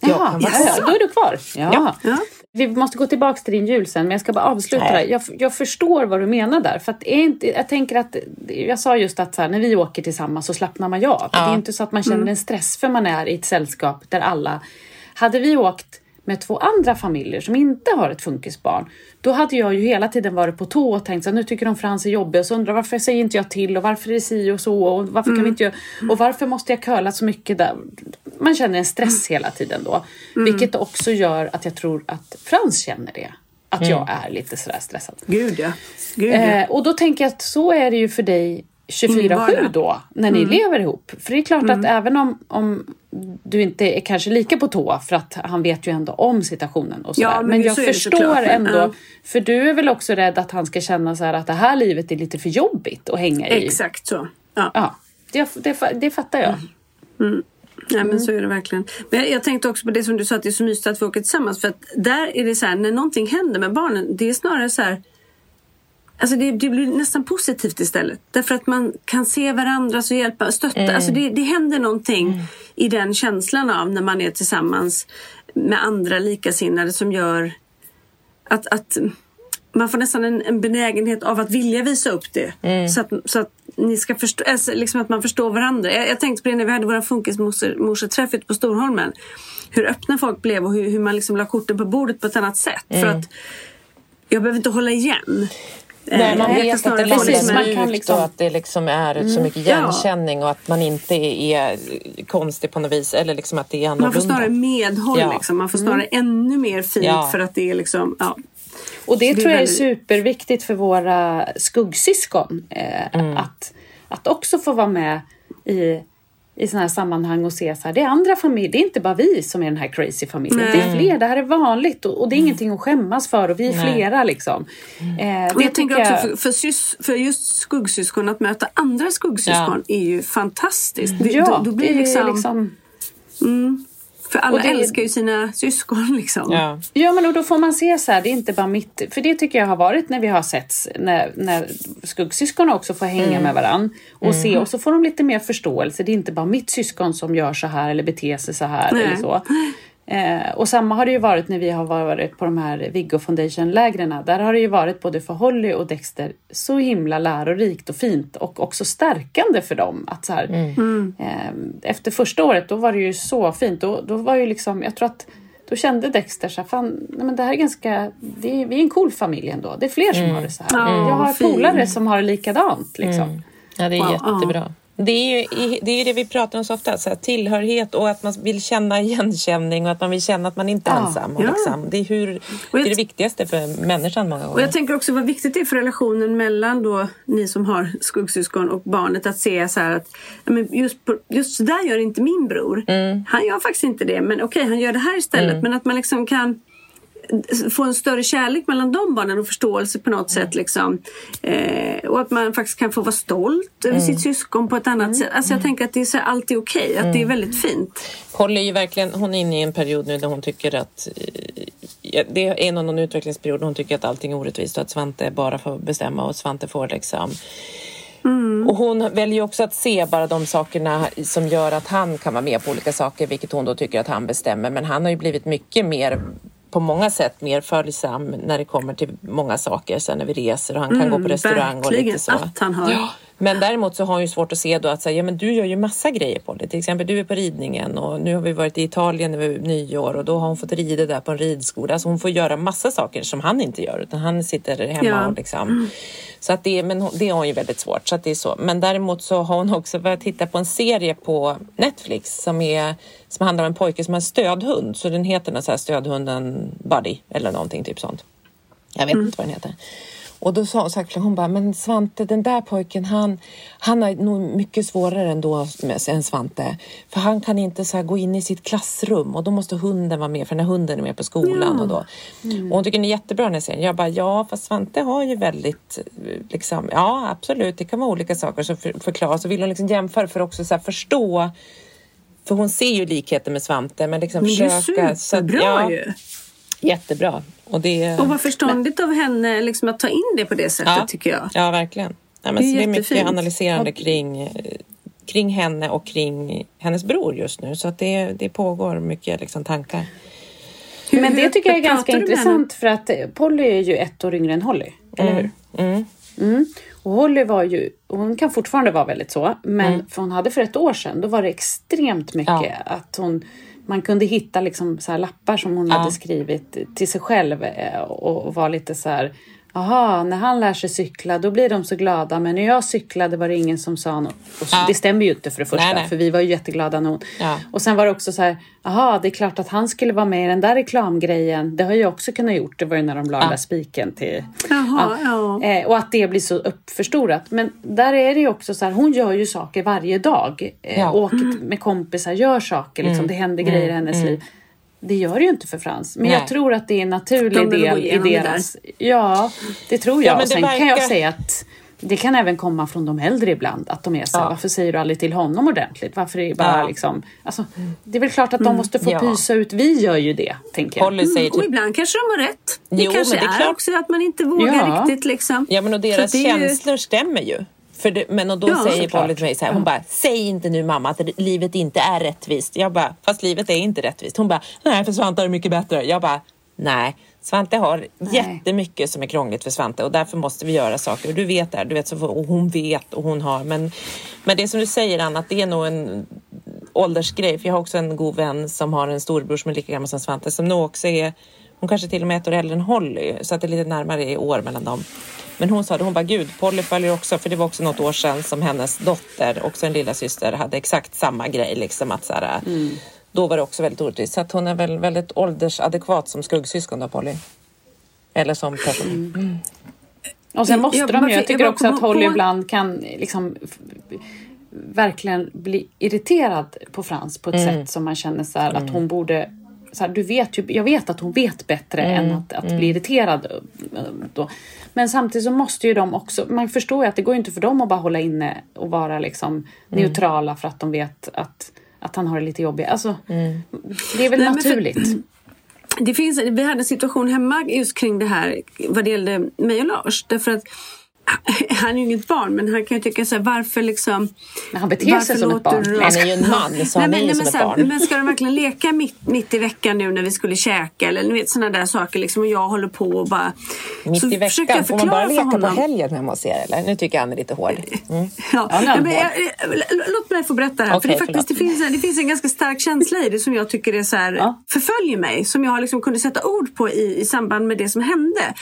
Jaha, ja, ja, då är du kvar. Ja. Ja. Ja. Vi måste gå tillbaka till din jul sen, men jag ska bara avsluta där. Jag, jag förstår vad du menar där. För att är inte, jag tänker att, jag sa just att här, när vi åker tillsammans så slappnar man ju av. Ja. Det är inte så att man känner en stress för man är i ett sällskap där alla... Hade vi åkt med två andra familjer som inte har ett funkisbarn, då hade jag ju hela tiden varit på tå och tänkt så här, nu tycker de Frans är jobbig och så undrar varför säger inte jag till och varför är det si och så och varför kan vi inte göra och varför måste jag curla så mycket där? Man känner en stress hela tiden då, vilket också gör att jag tror att Frans känner det. Att jag är lite sådär stressad. Gud ja. Gud, ja. Eh, och då tänker jag att så är det ju för dig 24-7 vardag. då, när ni lever ihop. För det är klart att även om, om du inte är kanske lika på tå, för att han vet ju ändå om situationen och sådär. Ja, men men jag så förstår ändå, ja. för du är väl också rädd att han ska känna så att det här livet är lite för jobbigt att hänga i. Exakt så. Ja. Ja, det, det, det fattar jag. Nej men så är det verkligen. Men jag, jag tänkte också på det som du sa att det är så mysigt att vi åker tillsammans. För att där är det så här, när någonting händer med barnen, det är snarare så här Alltså det, det blir nästan positivt istället. Därför att man kan se varandra och hjälpa, stötta. Alltså det, det händer någonting i den känslan av när man är tillsammans med andra likasinnade som gör att, att man får nästan en, en benägenhet av att vilja visa upp det. Så, att, så att ni ska förstå, alltså liksom att man förstår varandra. Jag, jag tänkte på det när vi hade våra funkismorseträff ute på Storholmen. Hur öppna folk blev och hur, hur man liksom la korten på bordet på ett annat sätt. För att jag behöver inte hålla igen. Nej, man Eh, vet att det precis, liksom man kan liksom- och att det liksom är så mycket Ja. igenkänning och att man inte är konstig på något vis eller liksom att det är Man får annorlunda. snarare medhåll. Ja. Liksom. Man får snarare ännu mer fint Ja. för att det är liksom... Ja. Och det, det tror jag är superviktigt för våra skuggsyskon. Eh, Mm. att, att också få vara med i, i sådana här sammanhang och se så här, det är andra familjer, det är inte bara vi som är den här crazy familjen. Nej. Det är fler, det här är vanligt och, och det är ingenting att skämmas för och vi är Nej. flera liksom. Eh, Och jag tänker tycker också för, för, sys, för just skuggsyskon, att möta andra skuggsyskon är ju fantastiskt. Ja, då, då blir det liksom, liksom För alla det- älskar ju sina syskon liksom. Ja. Ja, men och då får man se så här, det är inte bara mitt... För det tycker jag har varit när vi har setts, när, när skuggsyskon också får hänga Mm. med varann och se, och så får de lite mer förståelse. Det är inte bara mitt syskon som gör så här eller beter sig så här Nej. eller så. Eh, och samma har det ju varit när vi har varit på de här Viggo Foundation-lägren. Där har det ju varit både för Holly och Dexter så himla lärorikt och fint och också stärkande för dem. Att så här, Mm. eh, efter första året, då var det ju så fint. Då, då var ju liksom, jag tror att då kände Dexter så här, fan, nej men det här är ganska, det är, vi är en cool familj ändå. Det är fler som har det så här. Ja, jag har fint. polare som har det likadant. Liksom. Ja, det är Wow, jättebra. Det är ju det, är det vi pratar om så ofta, så här, tillhörighet och att man vill känna igenkänning och att man vill känna att man inte är Ja, ensam. Och ja. liksom, det, är hur, det är det viktigaste för människan många Och gånger. jag tänker också vad viktigt det är för relationen mellan då ni som har skuggsyskon och barnet att se så här att men just, på, just så där gör inte min bror. Han gör faktiskt inte det men okej han gör det här istället. Men att man liksom kan få en större kärlek mellan de barnen och förståelse på något sätt. Liksom. Eh, och att man faktiskt kan få vara stolt över sitt syskon på ett annat sätt. Alltså jag tänker att det är så här alltid okej, att det är väldigt fint. Holly är ju verkligen, hon är inne i en period nu där hon tycker att eh, det är någon, någon utvecklingsperiod hon tycker att allting är orättvist och att Svante bara får bestämma och Svante får liksom Och hon väljer också att se bara de sakerna som gör att han kan vara med på olika saker, vilket hon då tycker att han bestämmer. Men han har ju blivit mycket mer på många sätt mer följsam när det kommer till många saker. Sen när vi reser och han kan gå på restaurang och lite så. att han har. Ja. Men däremot så har hon ju svårt att se då att säga, ja men du gör ju massa grejer på det. Till exempel du är på ridningen och nu har vi varit i Italien över nyår och då har hon fått rida där på en ridskola. Alltså hon får göra massa saker som han inte gör utan han sitter hemma Ja. och liksom. Så att det, men det har hon ju väldigt svårt. Så att det är så. Men däremot så har hon också börjat titta på en serie på Netflix som, är, som handlar om en pojke som har en stödhund. Så den heter något så här stödhunden Buddy eller någonting typ sånt. Jag vet inte vad den heter. Och då sa sagt, hon bara, men Svante den där pojken han, han har nog mycket svårare ändå än Svante. För han kan inte så gå in i sitt klassrum och då måste hunden vara med för när hunden är med på skolan. Och, då. och hon tycker det är jättebra den här serien. Jag bara, ja fast Svante har ju väldigt, liksom, ja absolut det kan vara olika saker som för, förklaras. Så vill hon liksom jämföra för också så förstå för hon ser ju likheter med Svante men liksom Men det är försöka. så att- superbra ja, ju. Jättebra. Och, det, Och vad förståndigt av henne liksom, att ta in det på det sättet tycker jag. Ja, verkligen. Ja, men Det är så det är mycket analyserande kring, kring henne och kring hennes bror just nu. Så att det, det pågår mycket liksom, tankar. Hur- Men det hur tycker jag är ganska intressant för att eh, Polly är ju ett år yngre än Holly. Eller hur? Mm. Mm. Och Holly var ju, hon kan fortfarande vara väldigt så, men för hon hade för ett år sedan, då var det extremt mycket Mm. Ja. att hon man kunde hitta liksom så här lappar som hon Ja. hade skrivit till sig själv eh, och var lite så här Jaha, när han lär sig cykla då blir de så glada men när jag cyklade var det ingen som sa något. Och så, Ja. Det stämmer ju inte för det första Nej, nej. för vi var ju jätteglada när hon... Ja. Och sen var det också så här, jaha det är klart att han skulle vara med i den där reklamgrejen. Det har jag också kunnat gjort. Det var ju när de la den där spiken till... Jaha, ja. Eh, och att det blir så uppförstorat. Men där är det ju också så här, hon gör ju saker varje dag. Eh, Ja. Åker med kompisar, gör saker, liksom, det händer grejer i hennes liv. Det gör det ju inte för Frans. Men Nej. jag tror att det är en naturlig De del i igenom det deras... Ja, det tror jag. Ja, men och sen kan verkar- jag säga att det kan även komma från de äldre ibland. Att de är så här, Ja. varför säger du aldrig till honom ordentligt? Varför är det bara Ja. liksom... Alltså, det är väl klart att de måste få Ja. pysa ut. Vi gör ju det, tänker jag. Säger Och typ, ibland kanske de har rätt. Det Jo, kanske men det är är, klart. också att man inte vågar Ja. riktigt liksom. Ja men och Så deras är ju- känslor stämmer ju. För det, men och då Ja, säger. Polly till mig så här, hon bara, säg inte nu mamma att livet inte är rättvist. Jag bara, fast livet är inte rättvist. Hon bara, nej för Svante har det mycket bättre. Jag bara, nej. Svante har jättemycket som är krångligt för Svante och därför måste vi göra saker. Och du vet det här, du vet, så, och hon vet och hon har. Men, men det som du säger Anna, att det är nog en åldersgrej. För jag har också en god vän som har en storbror som är lika gammal som Svante som nog också är hon kanske till och med är ett år äldre än Holly, så att det är lite närmare i år mellan dem. Men hon sa det, hon bara gud, Polly följer också, för det var också något år sedan som hennes dotter, också en lilla syster, hade exakt samma grej. Liksom att så här, Då var det också väldigt orättvist. Så att hon är väl väldigt åldersadekvat som skuggsyskon då, Polly. Eller som person. Och sen måste Jag de ju, jag jag tycker bara också att Holly på- ibland kan liksom verkligen bli irriterad på Frans på ett sätt som man känner så här, att hon borde så här, du vet ju, jag vet att hon vet bättre än att, att bli irriterad. eh, Då. Men samtidigt så måste ju de också, man förstår ju att det går inte för dem att bara hålla inne och vara liksom neutrala för att de vet att, att han har det lite jobbigt. Alltså, Det är väl Nej, men för- naturligt. Det finns, vi hade en situation hemma just kring det här vad det gällde mig och Lars. Därför att han är ju inget barn men han kan ju tycka så här, varför liksom... Men han beter sig som ett barn. du- Han är ju en man, så han är ju som ett här, barn. Men ska de verkligen leka mitt, mitt i veckan nu när vi skulle käka eller ni vet sådana där saker liksom och jag håller på och bara... Mitt så i veckan, får man bara leka på helgen hemma hos er eller? Nu tycker jag han är lite hård. Mm. Ja, Ja, men jag, låt mig få berätta här. Okej, för det, faktiskt, det, finns en, det finns en ganska stark känsla i det som jag tycker är så här, Ja. förföljer mig. Som jag liksom kunde sätta ord på i, i samband med det som hände.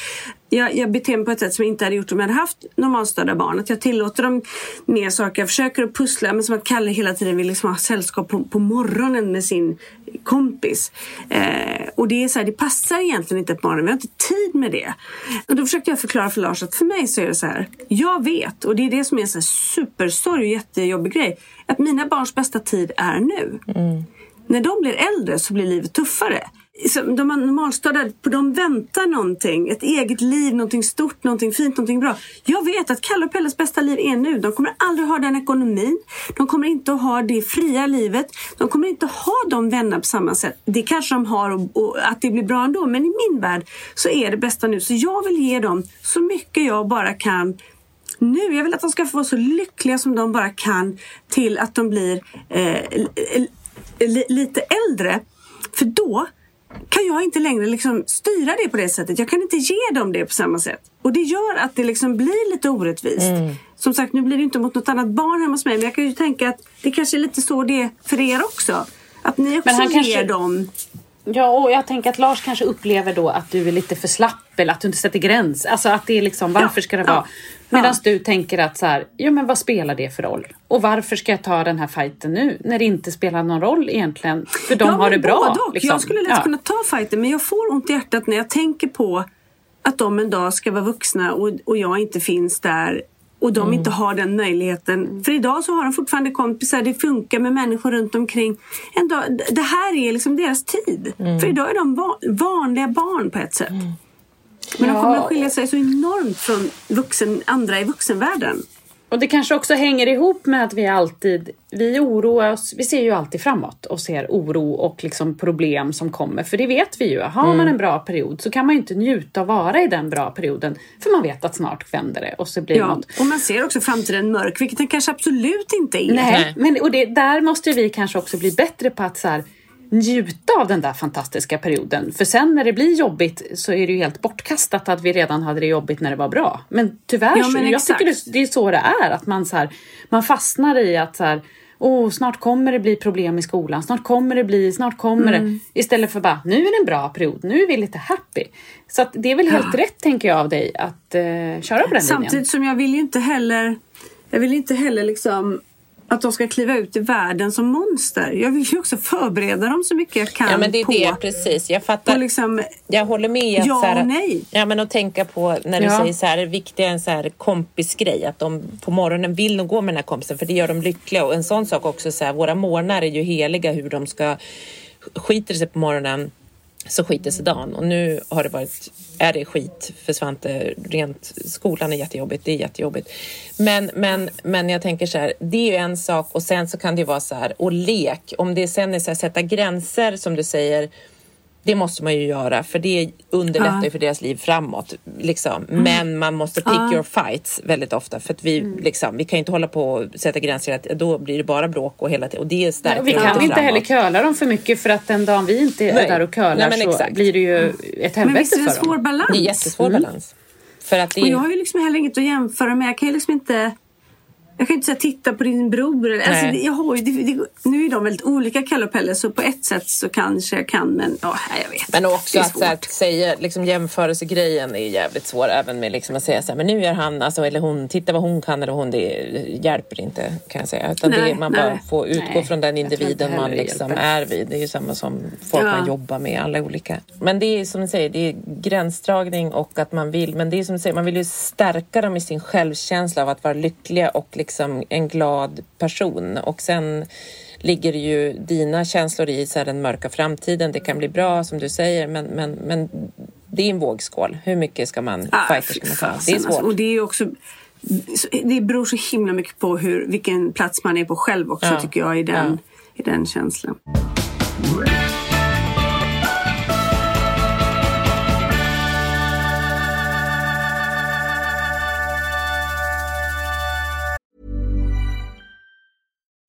Jag, jag beter mig på ett sätt som jag inte hade gjort om jag hade haft normalstörda barn. Att jag tillåter dem mer saker. Jag försöker att pussla. Men som att Kalle hela tiden vill liksom ha sällskap på, på morgonen med sin kompis. Eh, och det är så här, det passar egentligen inte ett barn. Vi har inte tid med det. Och då försökte jag förklara för Lars att för mig så är det så här. Jag vet, och det är det som är en supersorg och jättejobbig grej. Att mina barns bästa tid är nu. När de blir äldre så blir livet tuffare. De normalstörda, de väntar någonting. Ett eget liv, någonting stort, någonting fint, någonting bra. Jag vet att Kalle och Pelles bästa liv är nu. De kommer aldrig ha den ekonomin. De kommer inte att ha det fria livet. De kommer inte att ha de vänner på samma sätt. Det kanske de har och, och att det blir bra ändå. Men i min värld så är det bästa nu. Så jag vill ge dem så mycket jag bara kan nu. Jag vill att de ska få vara så lyckliga som de bara kan till att de blir eh, li- li- lite äldre. För då kan jag inte längre liksom styra det på det sättet. Jag kan inte ge dem det på samma sätt. Och det gör att det liksom blir lite orättvist. Som sagt, nu blir det inte mot något annat barn hemma hos mig. Men jag kan ju tänka att det kanske är lite så det är för er också. Att ni också ger kanske- dem... Ja, och jag tänker att Lars kanske upplever då att du är lite för slapp eller att du inte sätter gräns. Alltså att det är liksom, varför ska det ja, vara? ja. Medan du tänker att så här, ja men vad spelar det för roll? Och varför ska jag ta den här fighten nu? När det inte spelar någon roll egentligen. För de Ja, har det bra. liksom. Jag skulle lätt Ja. kunna ta fighten men jag får ont i hjärtat när jag tänker på att de en dag ska vara vuxna och, och jag inte finns där och de inte har den möjligheten. För idag så har de fortfarande kompisar, det funkar med människor runt omkring. En dag, det här är liksom deras tid. För idag är de va- vanliga barn på ett sätt. Men de kommer att skilja sig så enormt från vuxen, andra i vuxenvärlden. Och det kanske också hänger ihop med att vi alltid, vi oroar oss, vi ser ju alltid framåt och ser oro och liksom problem som kommer. För det vet vi ju, har man Mm. en bra period så kan man ju inte njuta av vara i den bra perioden. För man vet att snart vänder det och så blir Ja, något. och man ser också framtiden mörk, vilket den kanske absolut inte är. Nej, men och det, där måste vi kanske också bli bättre på att så här, njuta av den där fantastiska perioden. För sen när det blir jobbigt så är det ju helt bortkastat att vi redan hade det jobbigt när det var bra. Men tyvärr, Ja, så, men jag exakt. tycker det, det är så det är. Att man, så här, man fastnar i att så här, Åh, snart kommer det bli problem i skolan, snart kommer det bli, snart kommer Mm. det. Istället för bara, nu är det en bra period, nu är vi lite happy. Så att det är väl helt rätt, tänker jag, av dig att eh, köra på den linjen. Samtidigt som jag vill ju inte heller Jag vill inte heller liksom att de ska kliva ut i världen som monster. Jag vill ju också förbereda dem så mycket jag kan Ja, men det är på, det, precis. Jag fattar. liksom, Jag håller med. Att Ja här, och nej. Ja, men att tänka på när du Ja. säger så här, det viktiga är en så här kompisgrej. Att de på morgonen vill nog gå med den här kompisen för det gör dem lyckliga. Och en sån sak också, så här, våra morgnar är ju heliga hur de ska skiter sig på morgonen så skiter sig dagen. Och nu har det varit, är det skit för Svante. Rent, skolan är jättejobbigt, det är jättejobbigt. Men, men, men jag tänker så här, det är ju en sak och sen så kan det ju vara så här, och lek. Om det sen är så här, sätta gränser som du säger, det måste man ju göra för det underlättar ju för deras liv framåt. Liksom. Men man måste pick your fights väldigt ofta för att vi, liksom, vi kan ju inte hålla på och sätta gränser. Att, då blir det bara bråk och hela tiden. Och det stärker Och vi ju kan inte framåt. heller köla dem för mycket för att den dagen vi inte är Nej. där och kölar Nej, men så exakt. blir det ju ett Men helvete visst är det en för svår dem. balans? Det är jättesvår balans. För att det Och är, jag har ju liksom heller inget att jämföra med. Jag kan ju liksom inte... Jag kan inte säga titta på din bror. eller- Alltså, det- jag har ju, det, det, nu är de väldigt olika, Kalle och Pelle, så på ett sätt så kanske jag kan, men ja, jag vet. Men också att, här, att säga liksom, jämförelsegrejen är jävligt svår. Även med liksom, att säga så här, men nu gör han, alltså, eller hon, titta vad hon kan eller hon, det hjälper inte kan jag säga. Utan Nej, man nej. bara får utgå Nej, från den individen man liksom är vid. Det är ju samma som folk Ja. man jobbar med, alla olika. Men det är som du säger, det är gränsdragning och att man vill, men det är som du säger, man vill ju stärka dem i sin självkänsla av att vara lyckliga och liksom en glad person. Och sen ligger det ju dina känslor i så här, den mörka framtiden. Det kan bli bra som du säger, men, men, men det är en vågskål. Hur mycket ska man, Ah, fighter ska man ta? Det är alltså. svårt. Och det är också... så- Det beror så himla mycket på hur, vilken plats man är på själv också, Ja. tycker jag, i den, i den känslan.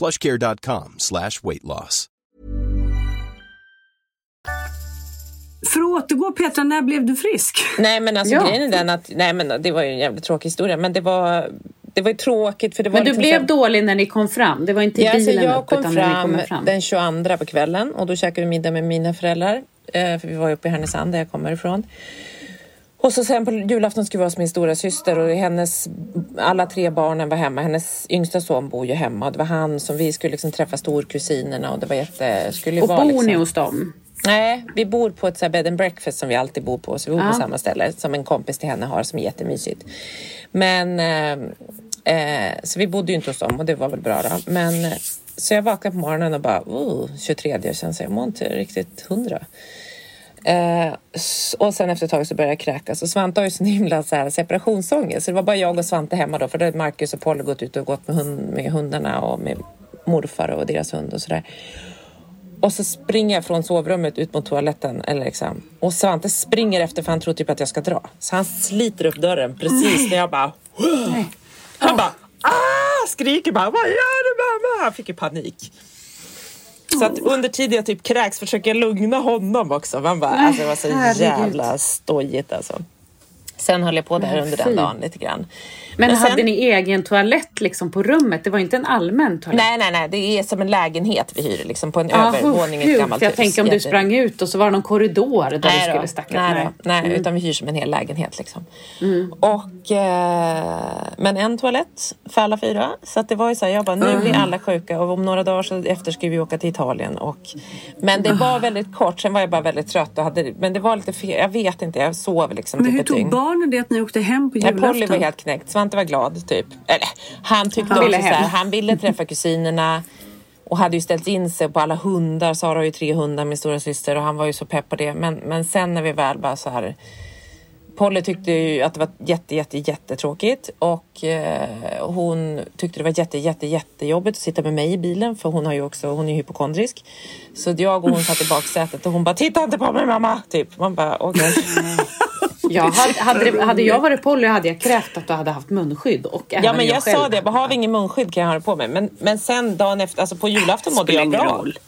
plushcare.com slash weight loss. För att återgå Petra, när blev du frisk? Nej men alltså Ja. grejen är den att, nej men det var ju en jävligt tråkig historia, men det var, det var ju tråkigt för det var Men du liksom så blev här- dålig när ni kom fram? Det var inte i Ja, alltså bilen jag upp, kom utan när ni fram, kommer fram? den 22 på kvällen och då käkade vi middag med mina föräldrar. eh, För vi var uppe i Härnösand där jag kommer ifrån. Och så sen på julafton skulle vi vara hos min stora syster och hennes, alla tre barnen var hemma. Hennes yngsta son bor ju hemma och det var han som vi skulle liksom träffa storkusinerna och det var jätte... Skulle Och vara bor liksom, ni hos dem? Nej, vi bor på ett så bed and breakfast som vi alltid bor på. Så vi bor Ja. på samma ställe som en kompis till henne har som är jättemysigt. Men eh, eh, så vi bodde ju inte hos dem och det var väl bra då. Men eh, så jag vaknade på morgonen och bara oh, 23 jag känner så jag mår inte riktigt hundra. Eh, och sen efter ett tag så började jag kräkas och Svante har ju sån himla så här separationsångest så det var bara jag och Svante hemma då för då hade Marcus och Polly gått ut och gått med, hund, med hundarna och med morfar och deras hund och sådär. Och så springer jag från sovrummet ut mot toaletten. Eller liksom. Och Svante springer efter för han tror typ att jag ska dra. Så han sliter upp dörren precis när jag bara... Han bara ah! skriker bara vad gör du han fick ju panik. Så att under tiden jag typ kräks försöker jag lugna honom också. Man bara, alltså det var så herregud. jävla stojigt alltså. Sen höll jag på där under den dagen lite grann. Men, Men sen- hade ni egen toalett liksom på rummet? Det var inte en allmän toalett? Nej, nej, nej. Det är som en lägenhet vi hyr liksom på en Ah, övervåning i ett gud, gammalt för jag hus. tänker om du sprang ut och så var det någon korridor där du Nej, skulle då. stacka. nej, då. nej Mm. utan vi hyr som en hel lägenhet. Liksom. Och, eh, men en toalett för alla fyra. Så att det var ju så här, jag bara, nu blir alla sjuka och om några dagar så efter ska vi åka till Italien. Och, men det var väldigt kort, sen var jag bara väldigt trött. Och hade, men det var lite fel, jag vet inte, jag sov liksom Men typ hur tog barnen det att ni åkte hem på Nej, julafton? Polly var helt knäckt. Svante var glad typ. Eller han tyckte Han också ville så här, han ville träffa kusinerna och hade ju ställt in sig på alla hundar. Sara har ju tre hundar, min stora syster och han var ju så pepp på det. Men, men sen när vi väl bara så här Polly tyckte ju att det var jätte, jätte, jättetråkigt och eh, hon tyckte det var jätte, jätte, jättejobbigt att sitta med mig i bilen för hon har ju också, hon är hypokondrisk. Så jag och hon satt i baksätet och hon bara titta inte på mig mamma! Typ. Man bara okej. Ja, hade, hade, hade jag varit Polly hade jag krävt att du hade haft munskydd. Och Ja men jag, själv. sa det, bara, har vi ingen munskydd kan jag ha det på mig. Men, men sen dagen efter, alltså på julafton mådde jag bra. roll.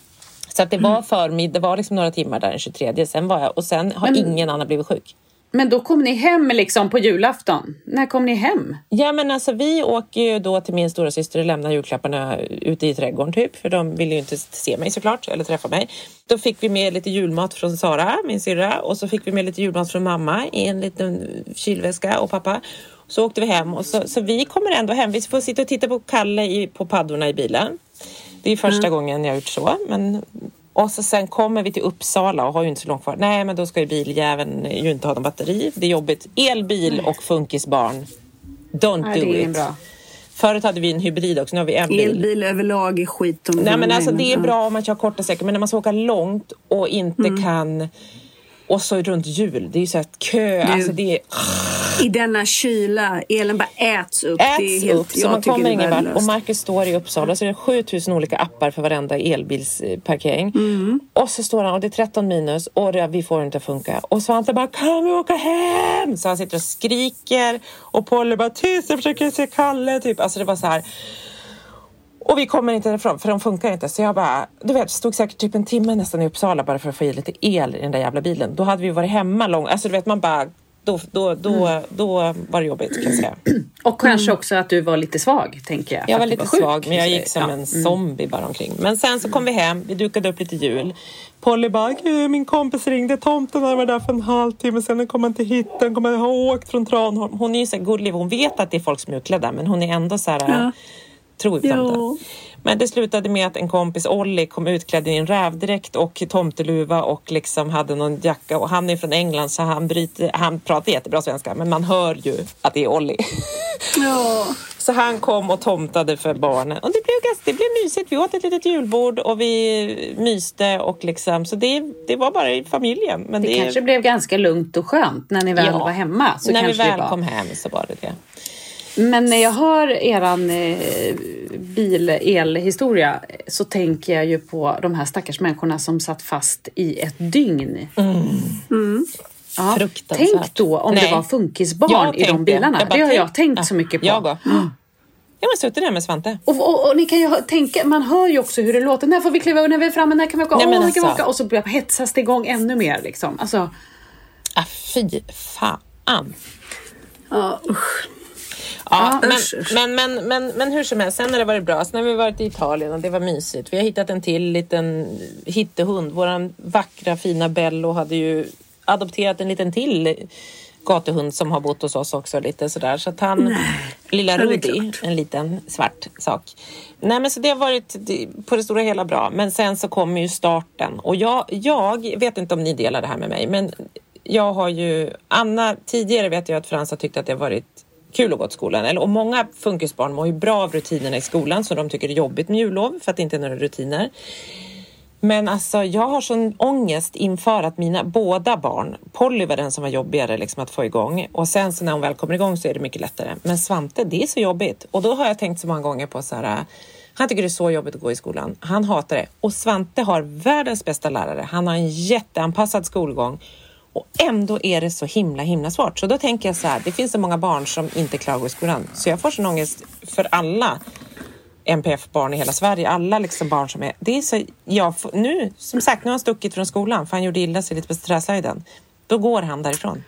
Så att det var förmiddag, det var liksom några timmar där den 23. Sen var jag, och sen har Men- ingen annan blivit sjuk. Men då kom ni hem liksom på julafton. När kom ni hem? Ja men alltså vi åker ju då till min stora syster och lämnar julklapparna ute i trädgården typ. För de ville ju inte se mig såklart, eller träffa mig. Då fick vi med lite julmat från Sara, min syrra. Och så fick vi med lite julmat från mamma i en liten kylväska och pappa. Så åkte vi hem och så, så vi kommer ändå hem. Vi får sitta och titta på Kalle i, på paddorna i bilen. Det är första gången jag har gjort så. Men, och så sen kommer vi till Uppsala och har ju inte så långt kvar. Nej men då ska ju biljäveln ju inte ha någon batteri. Det är jobbigt. Elbil och funkisbarn. Don't Nej, do det är it. bra. Förut hade vi en hybrid också, nu har vi en bil. Elbil överlag är skit. Om Nej men alltså det är bra om man kör korta sträckor men när man ska åka långt och inte Mm. kan och så runt jul, det är ju så här kö, alltså det är, I denna kyla, elen bara äts upp. äts helt, upp så man kommer ingen vart. Och. Marcus står i Uppsala så är det 7000 olika appar för varenda elbilsparkering. Mm. Och så står han och det är 13 minus och det, vi får det inte funka. Och Svante bara kan vi åka hem? Så han sitter och skriker och Polly bara tyst jag försöker se Kalle typ. Alltså det var så här. Och vi kommer inte därifrån för de funkar inte. Så jag bara, du vet, stod säkert typ en timme nästan i Uppsala bara för att få i lite el i den där jävla bilen. Då hade vi varit hemma långt. Alltså du vet man bara, då, då, då, Mm. då var det jobbigt kan jag säga. Och kanske också att du var lite svag, tänker jag. Jag var lite sjuk. svag men jag gick som Ja. en zombie bara omkring. Men sen så kom vi hem, vi dukade upp lite jul. Polly bara, "Gud, min kompis ringde, tomten har varit där för en halvtimme sedan, den kommer inte hitta, den kommer ha åkt från Tranholm. Hon är ju så gullig, hon vet att det är folk som är utklädda men hon är ändå så här, Ja. tror på Ja. Men det slutade med att en kompis, Olli, kom utklädd i en rävdräkt och tomteluva och liksom hade någon jacka och han är från England så han, bryter, han pratar jättebra svenska men man hör ju att det är Olli. Ja. Så han kom och tomtade för barnen. Och det blev, det blev mysigt. Vi åt ett litet julbord och vi myste. Och liksom, så det, det var bara i familjen. Men Det, det, kanske blev ganska lugnt och skönt när ni väl Ja. var hemma. Så när vi väl var. kom hem så var det det. Men när jag hör eran eh, bil-elhistoria så tänker jag ju på de här stackars människorna som satt fast i ett dygn. Ja, Fruktansvärt. tänk då om Nej. det var funkisbarn i de bilarna. det har jag tänk- tänkt Ja, så mycket på. Jag också. Jag har suttit där med Svante. Och, och, och ni kan ju tänka, man hör ju också hur det låter. När får vi kliva? När vi är framme? När kan vi åka? Nej, men när kan vi alltså. åka? Och så börjar hetsas det igång ännu mer. Liksom. Alltså, Ah, fy fan. Ja, usch. Ja, men, men, men, men, men hur som helst, sen har det varit bra. Sen har vi varit i Italien och det var mysigt. Vi har hittat en till liten hittehund. Våran vackra fina Bello hade ju adopterat en liten till gatuhund som har bott hos oss också lite sådär. Så att han, lilla det är Rudi, en liten svart sak. Nej men så det har varit på det stora hela bra. Men sen så kommer ju starten. Och jag, jag vet inte om ni delar det här med mig, men jag har ju, Anna, tidigare vet jag att Frans har tyckt att det har varit kul att gå till skolan. Eller, och många funkisbarn mår ju bra av rutinerna i skolan så de tycker det är jobbigt med jullov för att det inte är några rutiner. Men alltså jag har sån ångest inför att mina båda barn, Polly var den som var jobbigare liksom att få igång och sen så när hon väl kommer igång så är det mycket lättare. Men Svante, det är så jobbigt och då har jag tänkt så många gånger på så här, han tycker det är så jobbigt att gå i skolan. Han hatar det och Svante har världens bästa lärare. Han har en jätteanpassad skolgång och ändå är det så himla himla svårt. Så då tänker jag så här, det finns så många barn som inte klarar att gå i skolan så jag får sån ångest för alla MPF-barn i hela Sverige. Alla liksom barn som är... Det är så, jag, nu, som sagt, nu har han stuckit från skolan för han gjorde illa sig lite på träslöjden. Då går han därifrån.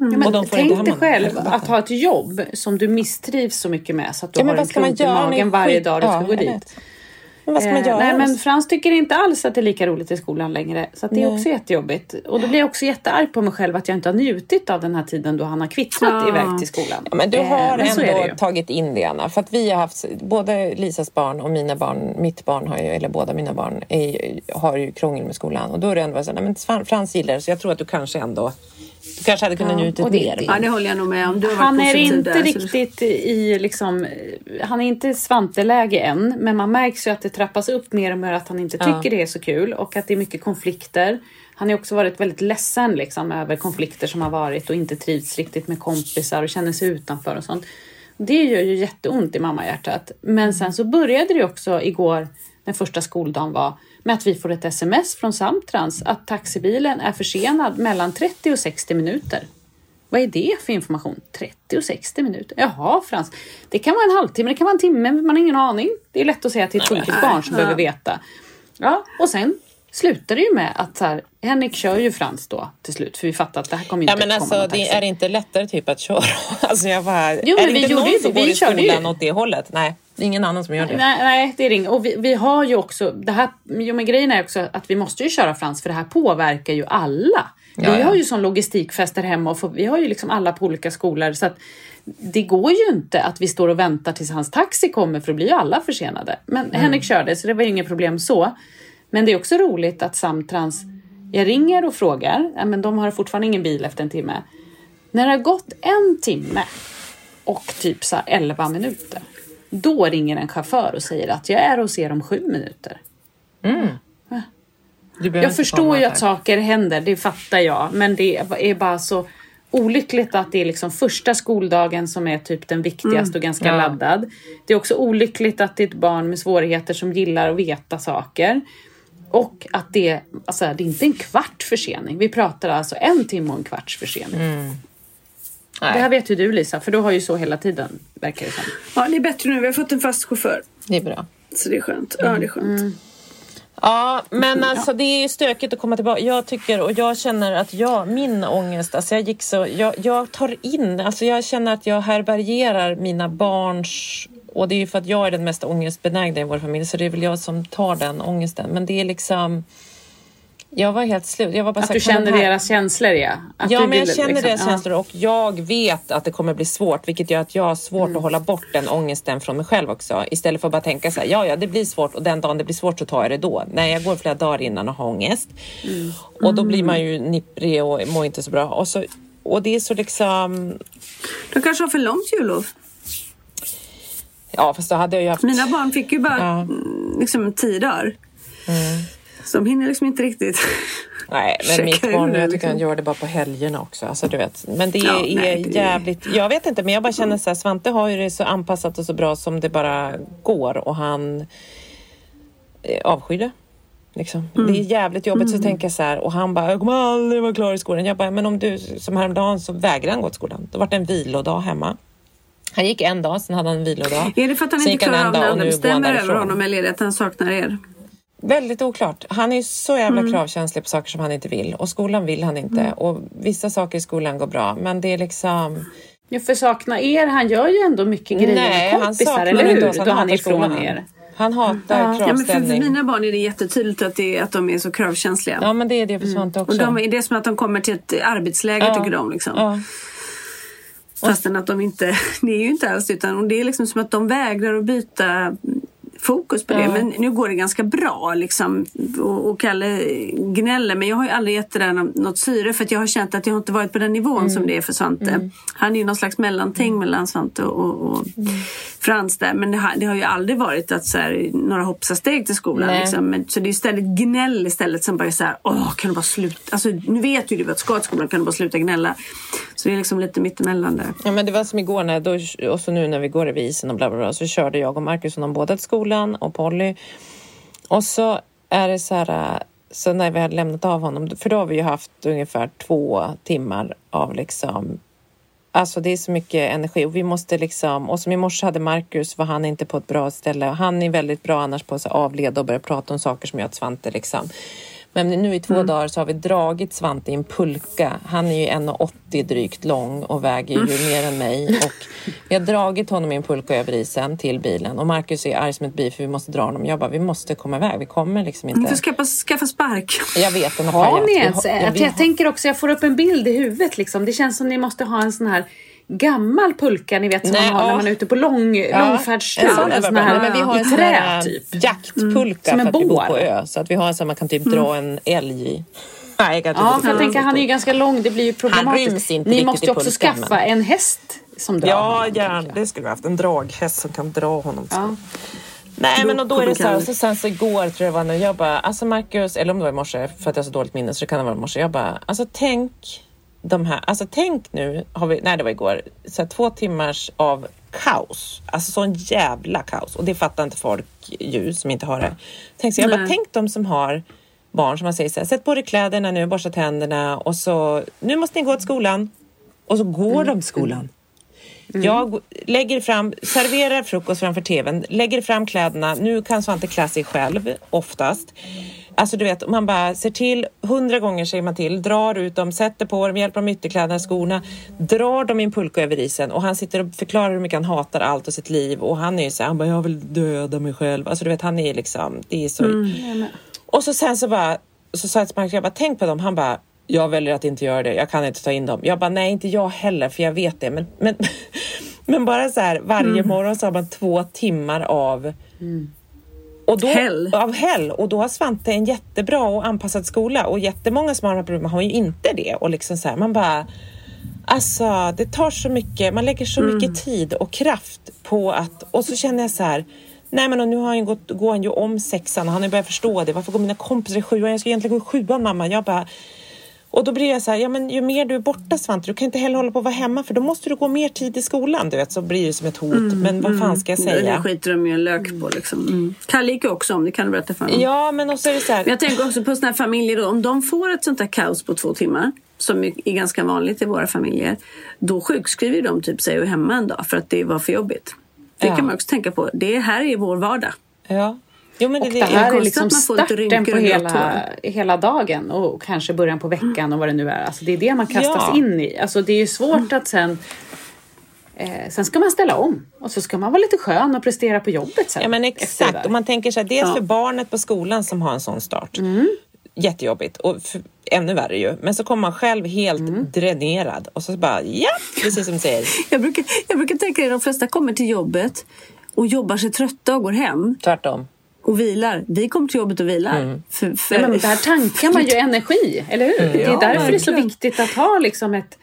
Ja, men tänk dig själv att ha ett jobb som du misstrivs så mycket med så att du Ja, har en klump i magen varje skit- dag du ska Ja, gå dit. vet. Men vad ska man Eh, göra? Nej, men Frans tycker inte alls att det är lika roligt i skolan längre. Så att det är Nej. också jättejobbigt. Och då blir jag också jättearg på mig själv att jag inte har njutit av den här tiden då han har kvittrat Ja. iväg till skolan. Ja, men du Eh, har är det ändå tagit in det, Anna. För att vi har haft, både Lisas barn och mina barn, mitt barn har ju, eller båda mina barn, är, har ju krångel med skolan. Och då är det ändå så här, nej, men Fran- Frans gillar det, så jag tror att du kanske ändå, du kanske hade kunnat Ja, njutit mer. Ja, det håller jag nog med om. Du har varit Han är inte där, så- riktigt i liksom, han är inte i svanteläge än, men man märks ju att det trappas upp mer och mer att han inte Ja. tycker det är så kul och att det är mycket konflikter. Han har också varit väldigt ledsen liksom, över konflikter som har varit och inte trivts riktigt med kompisar och känner sig utanför och sånt. Det gör ju jätteont i mammahjärtat. Men sen så började det också igår, när första skoldagen var, med att vi får ett sms från Samtrans att taxibilen är försenad mellan 30 och 60 minuter. Vad är det för information? 30 och 60 minuter? Jaha Frans, det kan vara en halvtimme, det kan vara en timme, man har ingen aning. Det är lätt att säga till ett funkigt barn som behöver veta. Ja, och sen slutar det ju med att så här, Henrik kör ju Frans då till slut, för vi fattar att det här kommer inte Ja men komma alltså det är det inte lättare typ att köra? Alltså jag bara, Jo, är men det vi inte gjorde någon ju som går i ju. skolan åt det hållet? Nej, det är ingen annan som gör det. Nej, nej, det är det inget. Och vi, vi har ju också, det här, jo men grejen är också att vi måste ju köra Frans för det här påverkar ju alla. Ja, vi ja. har ju sån logistikfest där hemma och får, vi har ju liksom alla på olika skolor så att det går ju inte att vi står och väntar tills hans taxi kommer för då blir ju alla försenade. Men Mm. Henrik körde så det var ju inget problem så. Men det är också roligt att Samtrans, jag ringer och frågar, ja, men de har fortfarande ingen bil efter en timme. När det har gått en timme och typ så här 11 minuter. Då ringer en chaufför och säger att jag är hos er om sju minuter. Behöver Jag förstår ju att saker händer, det fattar jag. Men det är bara så olyckligt att det är liksom första skoldagen som är typ den viktigaste och ganska Ja. laddad. Det är också olyckligt att det är ett barn med svårigheter som gillar att veta saker. Och att det, alltså, det är inte en kvart försening. Vi pratar alltså en timme och en kvarts försening. Det här vet ju du Lisa, för du har ju så hela tiden, verkar det som. Ja, det är bättre nu. Vi har fått en fast chaufför. det är bra. Så det är skönt. Ja, det är skönt. Ja, men alltså det är ju stökigt att komma tillbaka. Jag tycker och jag känner att jag, min ångest, alltså jag gick så, jag, jag tar in, alltså jag känner att jag härbärgerar mina barns och det är ju för att jag är den mest ångestbenägna i vår familj så det är väl jag som tar den ångesten. Men det är liksom, jag var helt slut. Jag var bara Att så här, du känner här- deras känslor ja. Att ja, du men jag vill känner liksom- deras ja. känslor och jag vet att det kommer bli svårt, vilket gör att jag har svårt Mm. att hålla bort den ångesten från mig själv också. Istället för att bara tänka så här, ja, ja, det blir svårt och den dagen det blir svårt så tar jag det då. Nej, jag går flera dagar innan och har ångest. Mm. Och då blir man ju nipprig och mår inte så bra. Och, så, och det är så liksom, De kanske har för långt jullov. Ja, fast då hade jag ju haft... Mina barn fick ju bara Ja. mm, liksom tio dagar. Så de hinner liksom inte riktigt. Nej, men mitt barn, jag tycker han liksom. gör det bara på helgerna också. Alltså, du vet. Men det Ja, är nej, det- jävligt, jag vet inte, men jag bara känner så här, Svante har ju det så anpassat och så bra som det bara går och han eh, avskyr det. Liksom. Mm. Det är jävligt jobbigt så tänker jag så här och han bara, jag kommer aldrig vara klar i skolan. Jag bara, men om du, som häromdagen så vägrar han gå till skolan. Då var det en vilodag hemma. Han gick en dag, sen hade han en vilodag. Är det för att han Sen inte han klarar av när och andra han bestämmer över honom eller är det att han saknar er? Väldigt oklart. Han är så jävla Mm. kravkänslig på saker som han inte vill och skolan vill han inte och vissa saker i skolan går bra men det är liksom Ja, för sakna er, han gör ju ändå mycket grejer Nej, med han kompisar, saknar eller inte hur? oss. Han Då han hatar är ifrån skolan. er. Han hatar Ja, men för, för kravställning. mina barn är det jättetydligt att, det, är- att de är så kravkänsliga. Ja men det är det för Svante Och också. de, är det är som att de kommer till ett arbetsläger Ja. tycker de. Liksom. ja. Fastän att de inte, det är ju inte alls utan det är liksom som att de vägrar att byta fokus på det. Ja. Men nu går det ganska bra liksom. Och, och Kalle gnäller men jag har ju aldrig gett det där nå- något syre för att jag har känt att jag inte varit på den nivån Mm. som det är för Svante. Han är ju någon slags mellanting mellan Svante och, och Mm. Frans där. Men det har, det har ju aldrig varit att så här, några hoppsasteg till skolan. Liksom. Men, så det är istället gnäll istället som bara är så här, åh kan du bara sluta. Alltså nu vet ju du att ska till skolan, kan du bara sluta gnälla. Så det är liksom lite mittemellan där. Ja men det var som igår när, då, och så nu när vi går över isen och bla bla bla så körde jag och Marcus honom båda till skolan och Polly. Och så är det så här, så när vi hade lämnat av honom, för då har vi ju haft ungefär två timmar av liksom Alltså det är så mycket energi och vi måste liksom, och som i morse hade Marcus var han inte på ett bra ställe. Han är väldigt bra annars på att avleda och börja prata om saker som gör att Svante liksom men nu i två Mm. dagar så har vi dragit Svante i en pulka. Han är ju 1,80 drygt lång och väger Mm. ju mer än mig. Och vi har dragit honom i en pulka över isen till bilen. Och Marcus är arg som ett bi för vi måste dra honom. Jag bara, vi måste komma iväg. Vi kommer liksom Ni får inte. skaffa, skaffa spark. Jag vet, den har ni ens? Jag, har- jag tänker också, jag får upp en bild i huvudet liksom. Det känns som ni måste ha en sån här gammal pulka, ni vet som Nej, man har ja. när man är ute på lång, Ja, långfärdstur. en sån är här Nej, men vi har en sån trä här typ. jaktpulka Som en för att vi bor på ö. Så att vi har en sån man kan typ dra en älg i. Nej, kanske Ja, jag tänker han är ju ganska lång, det blir ju problematiskt. inte Ni måste ju också pulkan, skaffa men- en häst som drar Ja, honom, gärna. jag. Det skulle vi haft. En draghäst som kan dra honom. Ja. Nej, men och då är det så här. Och så sen så igår tror jag det var när jag bara, alltså Marcus, eller om det var i morse för att jag har så dåligt minne så det kan det vara i morse. Jag bara, alltså tänk de här, alltså tänk nu, har vi, nej det var igår, så här, två timmars av kaos. Alltså sån jävla kaos. Och det fattar inte folk ju som inte har det. Tänk, så jag bara, tänk de som har barn som man säger så här, sätt på dig kläderna nu, borsta tänderna och så, nu måste ni gå till skolan. Och så går de till skolan. Jag lägger fram, serverar frukost framför tvn, lägger fram kläderna. Nu kan Svante klä sig själv, oftast. Alltså du vet, man bara ser till, hundra gånger säger man till, drar ut dem, sätter på dem, hjälper dem med ytterkläderna, skorna, drar dem i en pulka över isen och han sitter och förklarar hur mycket han hatar allt och sitt liv och han är ju så här, han bara, jag vill döda mig själv. Alltså du vet, han är liksom, det är så... Och så sen så bara, så sa jag till Marcus, jag bara, tänk på dem. Han bara, jag väljer att inte göra det. Jag kan inte ta in dem. Jag bara, nej inte jag heller för jag vet det. Men, men, men bara så här, varje Mm. morgon så har man två timmar av och då, Häll. Av häll. Och då har Svante en jättebra och anpassad skola och jättemånga som har problemen har ju inte det. Och liksom så här, man bara Alltså det tar så mycket, man lägger så Mm. mycket tid och kraft på att, och så känner jag så här, nej men nu har han gått, går han ju om sexan han har börjat förstå det, varför går mina kompisar i sjuan, jag ska egentligen gå i sjuan mamma, jag bara och då blir jag så här, ja men ju mer du är borta Svante, du kan inte heller hålla på att vara hemma för då måste du gå mer tid i skolan, du vet, så blir det som ett hot. men vad fan ska jag Mm, Det säga? skiter de ju en lök på liksom. Mm. Kalle gick ju också om, det kan du berätta för honom. Ja, men och så är det så här, Men jag tänker också på såna här familjer då, om de får ett sånt här kaos på två timmar som är ganska vanligt i våra familjer. Då sjukskriver de typ sig och hemma en dag för att det var för jobbigt. Det Ja. kan man också tänka på. Det här är vår vardag. ja. Jo, men det, Och det, det här är konstigt liksom att man får lite starten på hela, hela dagen och kanske början på veckan och vad det nu är. Alltså det är det man kastas Ja. in i. Alltså det är ju svårt att sen eh, Sen ska man ställa om och så ska man vara lite skön och prestera på jobbet sen. Ja men exakt. Och man tänker så här, dels Ja. för barnet på skolan som har en sån start. Mm. Jättejobbigt och för, ännu värre ju. Men så kommer man själv helt Mm. dränerad och så bara ja, precis som du säger. Jag brukar, jag brukar tänka att de flesta kommer till jobbet och jobbar sig trötta och går hem Tvärtom. Och vilar. Vi kommer till jobbet och vilar. Mm. För, för, Nej, men där tankar man ju energi, eller hur? Det är Ja, därför det är så verkligen. viktigt att ha liksom ett,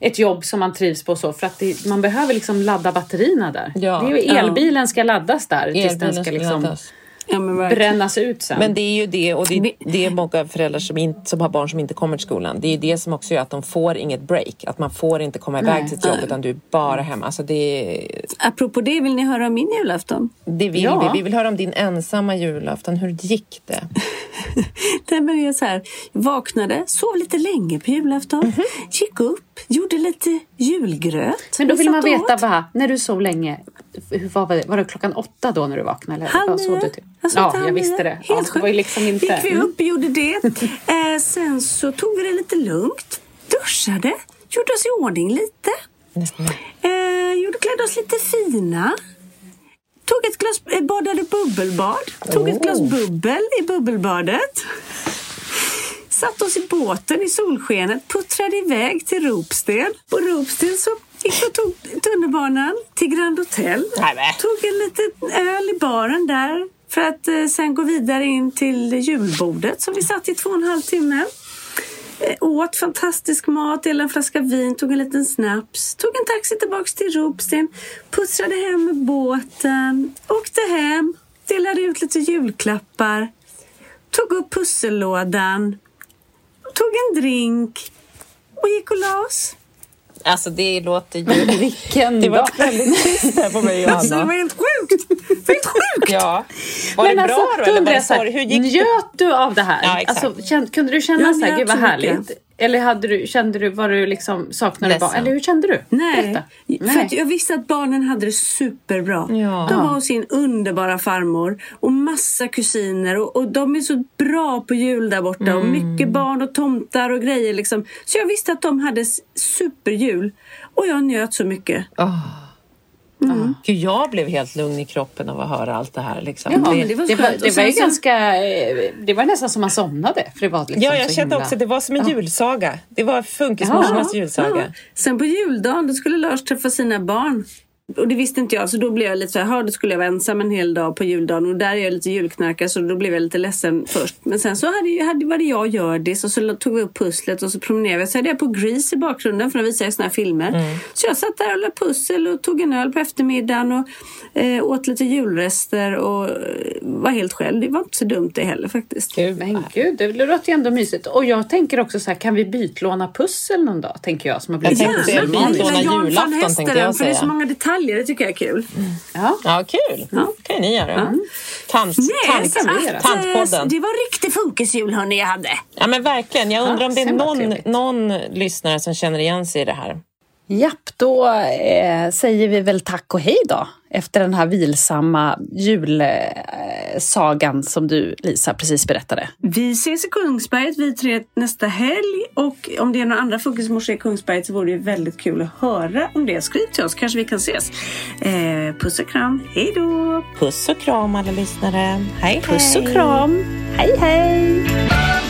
ett jobb som man trivs på så. För att det, man behöver liksom ladda batterierna där. Ja. Det är ju, elbilen ska laddas där tills den Elbilen ska ska liksom laddas. Ja, brännas ut sen. Men det är ju det och det, Vi- det är många föräldrar som, inte, som har barn som inte kommer till skolan. Det är ju det som också gör att de får inget break. Att man får inte komma iväg till sitt jobb utan du är bara hemma. Alltså det, Apropå det, vill ni höra om min julafton? det vill Ja. vi. Vi vill höra om din ensamma julafton. Hur gick det? Nej, men jag, är så här, vaknade, sov lite länge på julafton, Mhm. gick upp, gjorde lite julgröt. Men då Vi vill man veta, åt. va, när du sov länge, var det, var det klockan åtta då när du vaknade? Eller? Halv nio. du till? Jag Ja, jag visste det. Helt Ja, det var ju liksom inte... Gick vi Mm. upp och gjorde det. Eh, sen så tog vi det lite lugnt, duschade, gjorde oss i ordning lite. Eh, gjorde, klädde oss lite fina. Tog ett glas, eh, badade bubbelbad. Tog ett glas bubbel i bubbelbadet. Satt oss i båten i solskenet, puttrade iväg till Ropsten. På Ropsten så gick och tog tunnelbanan till Grand Hotel. Tog en liten öl i baren där för att eh, sen gå vidare in till julbordet som vi satt i två och en halv timme. Eh, åt fantastisk mat, delade en flaska vin, tog en liten snaps, tog en taxi tillbaks till Ropsten, pussade hem med båten, åkte hem, delade ut lite julklappar, tog upp pussellådan, tog en drink och gick och la oss. Alltså det låter ju... Vilken Det dag! var väldigt tyst här på mig och Alltså, det Anna. var helt sjukt! Helt sjukt! Ja. Var Men det alltså, bra då eller var det så? Hur gick? Njöt du av det här? Ja, exakt. alltså, kunde du känna Jag så här, gud vad härligt. Eller hade du, kände du, var du liksom, saknade Ledsen. barn? Eller hur kände du? Nej, Berätta. för jag visste att barnen hade det superbra. Ja. De var hos sin underbara farmor och massa kusiner och, och de är så bra på jul där borta och mycket barn och tomtar och grejer liksom. Så jag visste att de hade superjul och jag njöt så mycket. Gud, jag blev helt lugn i kroppen av att höra allt det här. Liksom. Ja, det, men det var Det var, det var så- ganska, eh, det var nästan som man somnade. För det var liksom ja, jag kände himla... också det var som en julsaga. Det var funkismorsornas julsaga. Ja. Sen på juldagen då skulle Lars träffa sina barn. Och det visste inte jag, så då blev jag lite så här, "Ja, då skulle jag vara ensam en hel dag på juldagen och där är jag lite julknarkare så då blev jag lite ledsen först. Men sen så hade, jag- hade, var det jag och Hjördis och så tog vi upp pusslet och så promenerade vi. Så hade jag på Grease i bakgrunden för de visar ju såna här filmer. Så jag satt där och la pussel och tog en öl på eftermiddagen och eh, åt lite julrester och eh, var helt själv. Det var inte så dumt det heller faktiskt. Gud, Men gud, det låter ju ändå mysigt. Och jag tänker också så här, kan vi bytlåna pussel någon dag? Tänker jag som har blivit Jan van julafton, tänkte jag för det är så säga. många detaljer. Det tycker jag är kul. Ja. Ja, kul. Ja. kan ju ni göra. Tant, Nej, tant, tantpodden. det var riktig funkisjul hörni jag hade. Ja, men verkligen. Jag undrar Ja, om det är någon, någon lyssnare som känner igen sig i det här. Japp, då eh, säger vi väl tack och hej då. Efter den här vilsamma julsagan som du, Lisa, precis berättade. Vi ses i Kungsberget vi tre nästa helg och om det är några andra funkismorsor i Kungsberget så vore det väldigt kul att höra om det. Skriv till oss kanske vi kan ses. Eh, puss och kram, hej då! Puss och kram alla lyssnare. Hej, Puss och hej. kram. Hej, hej!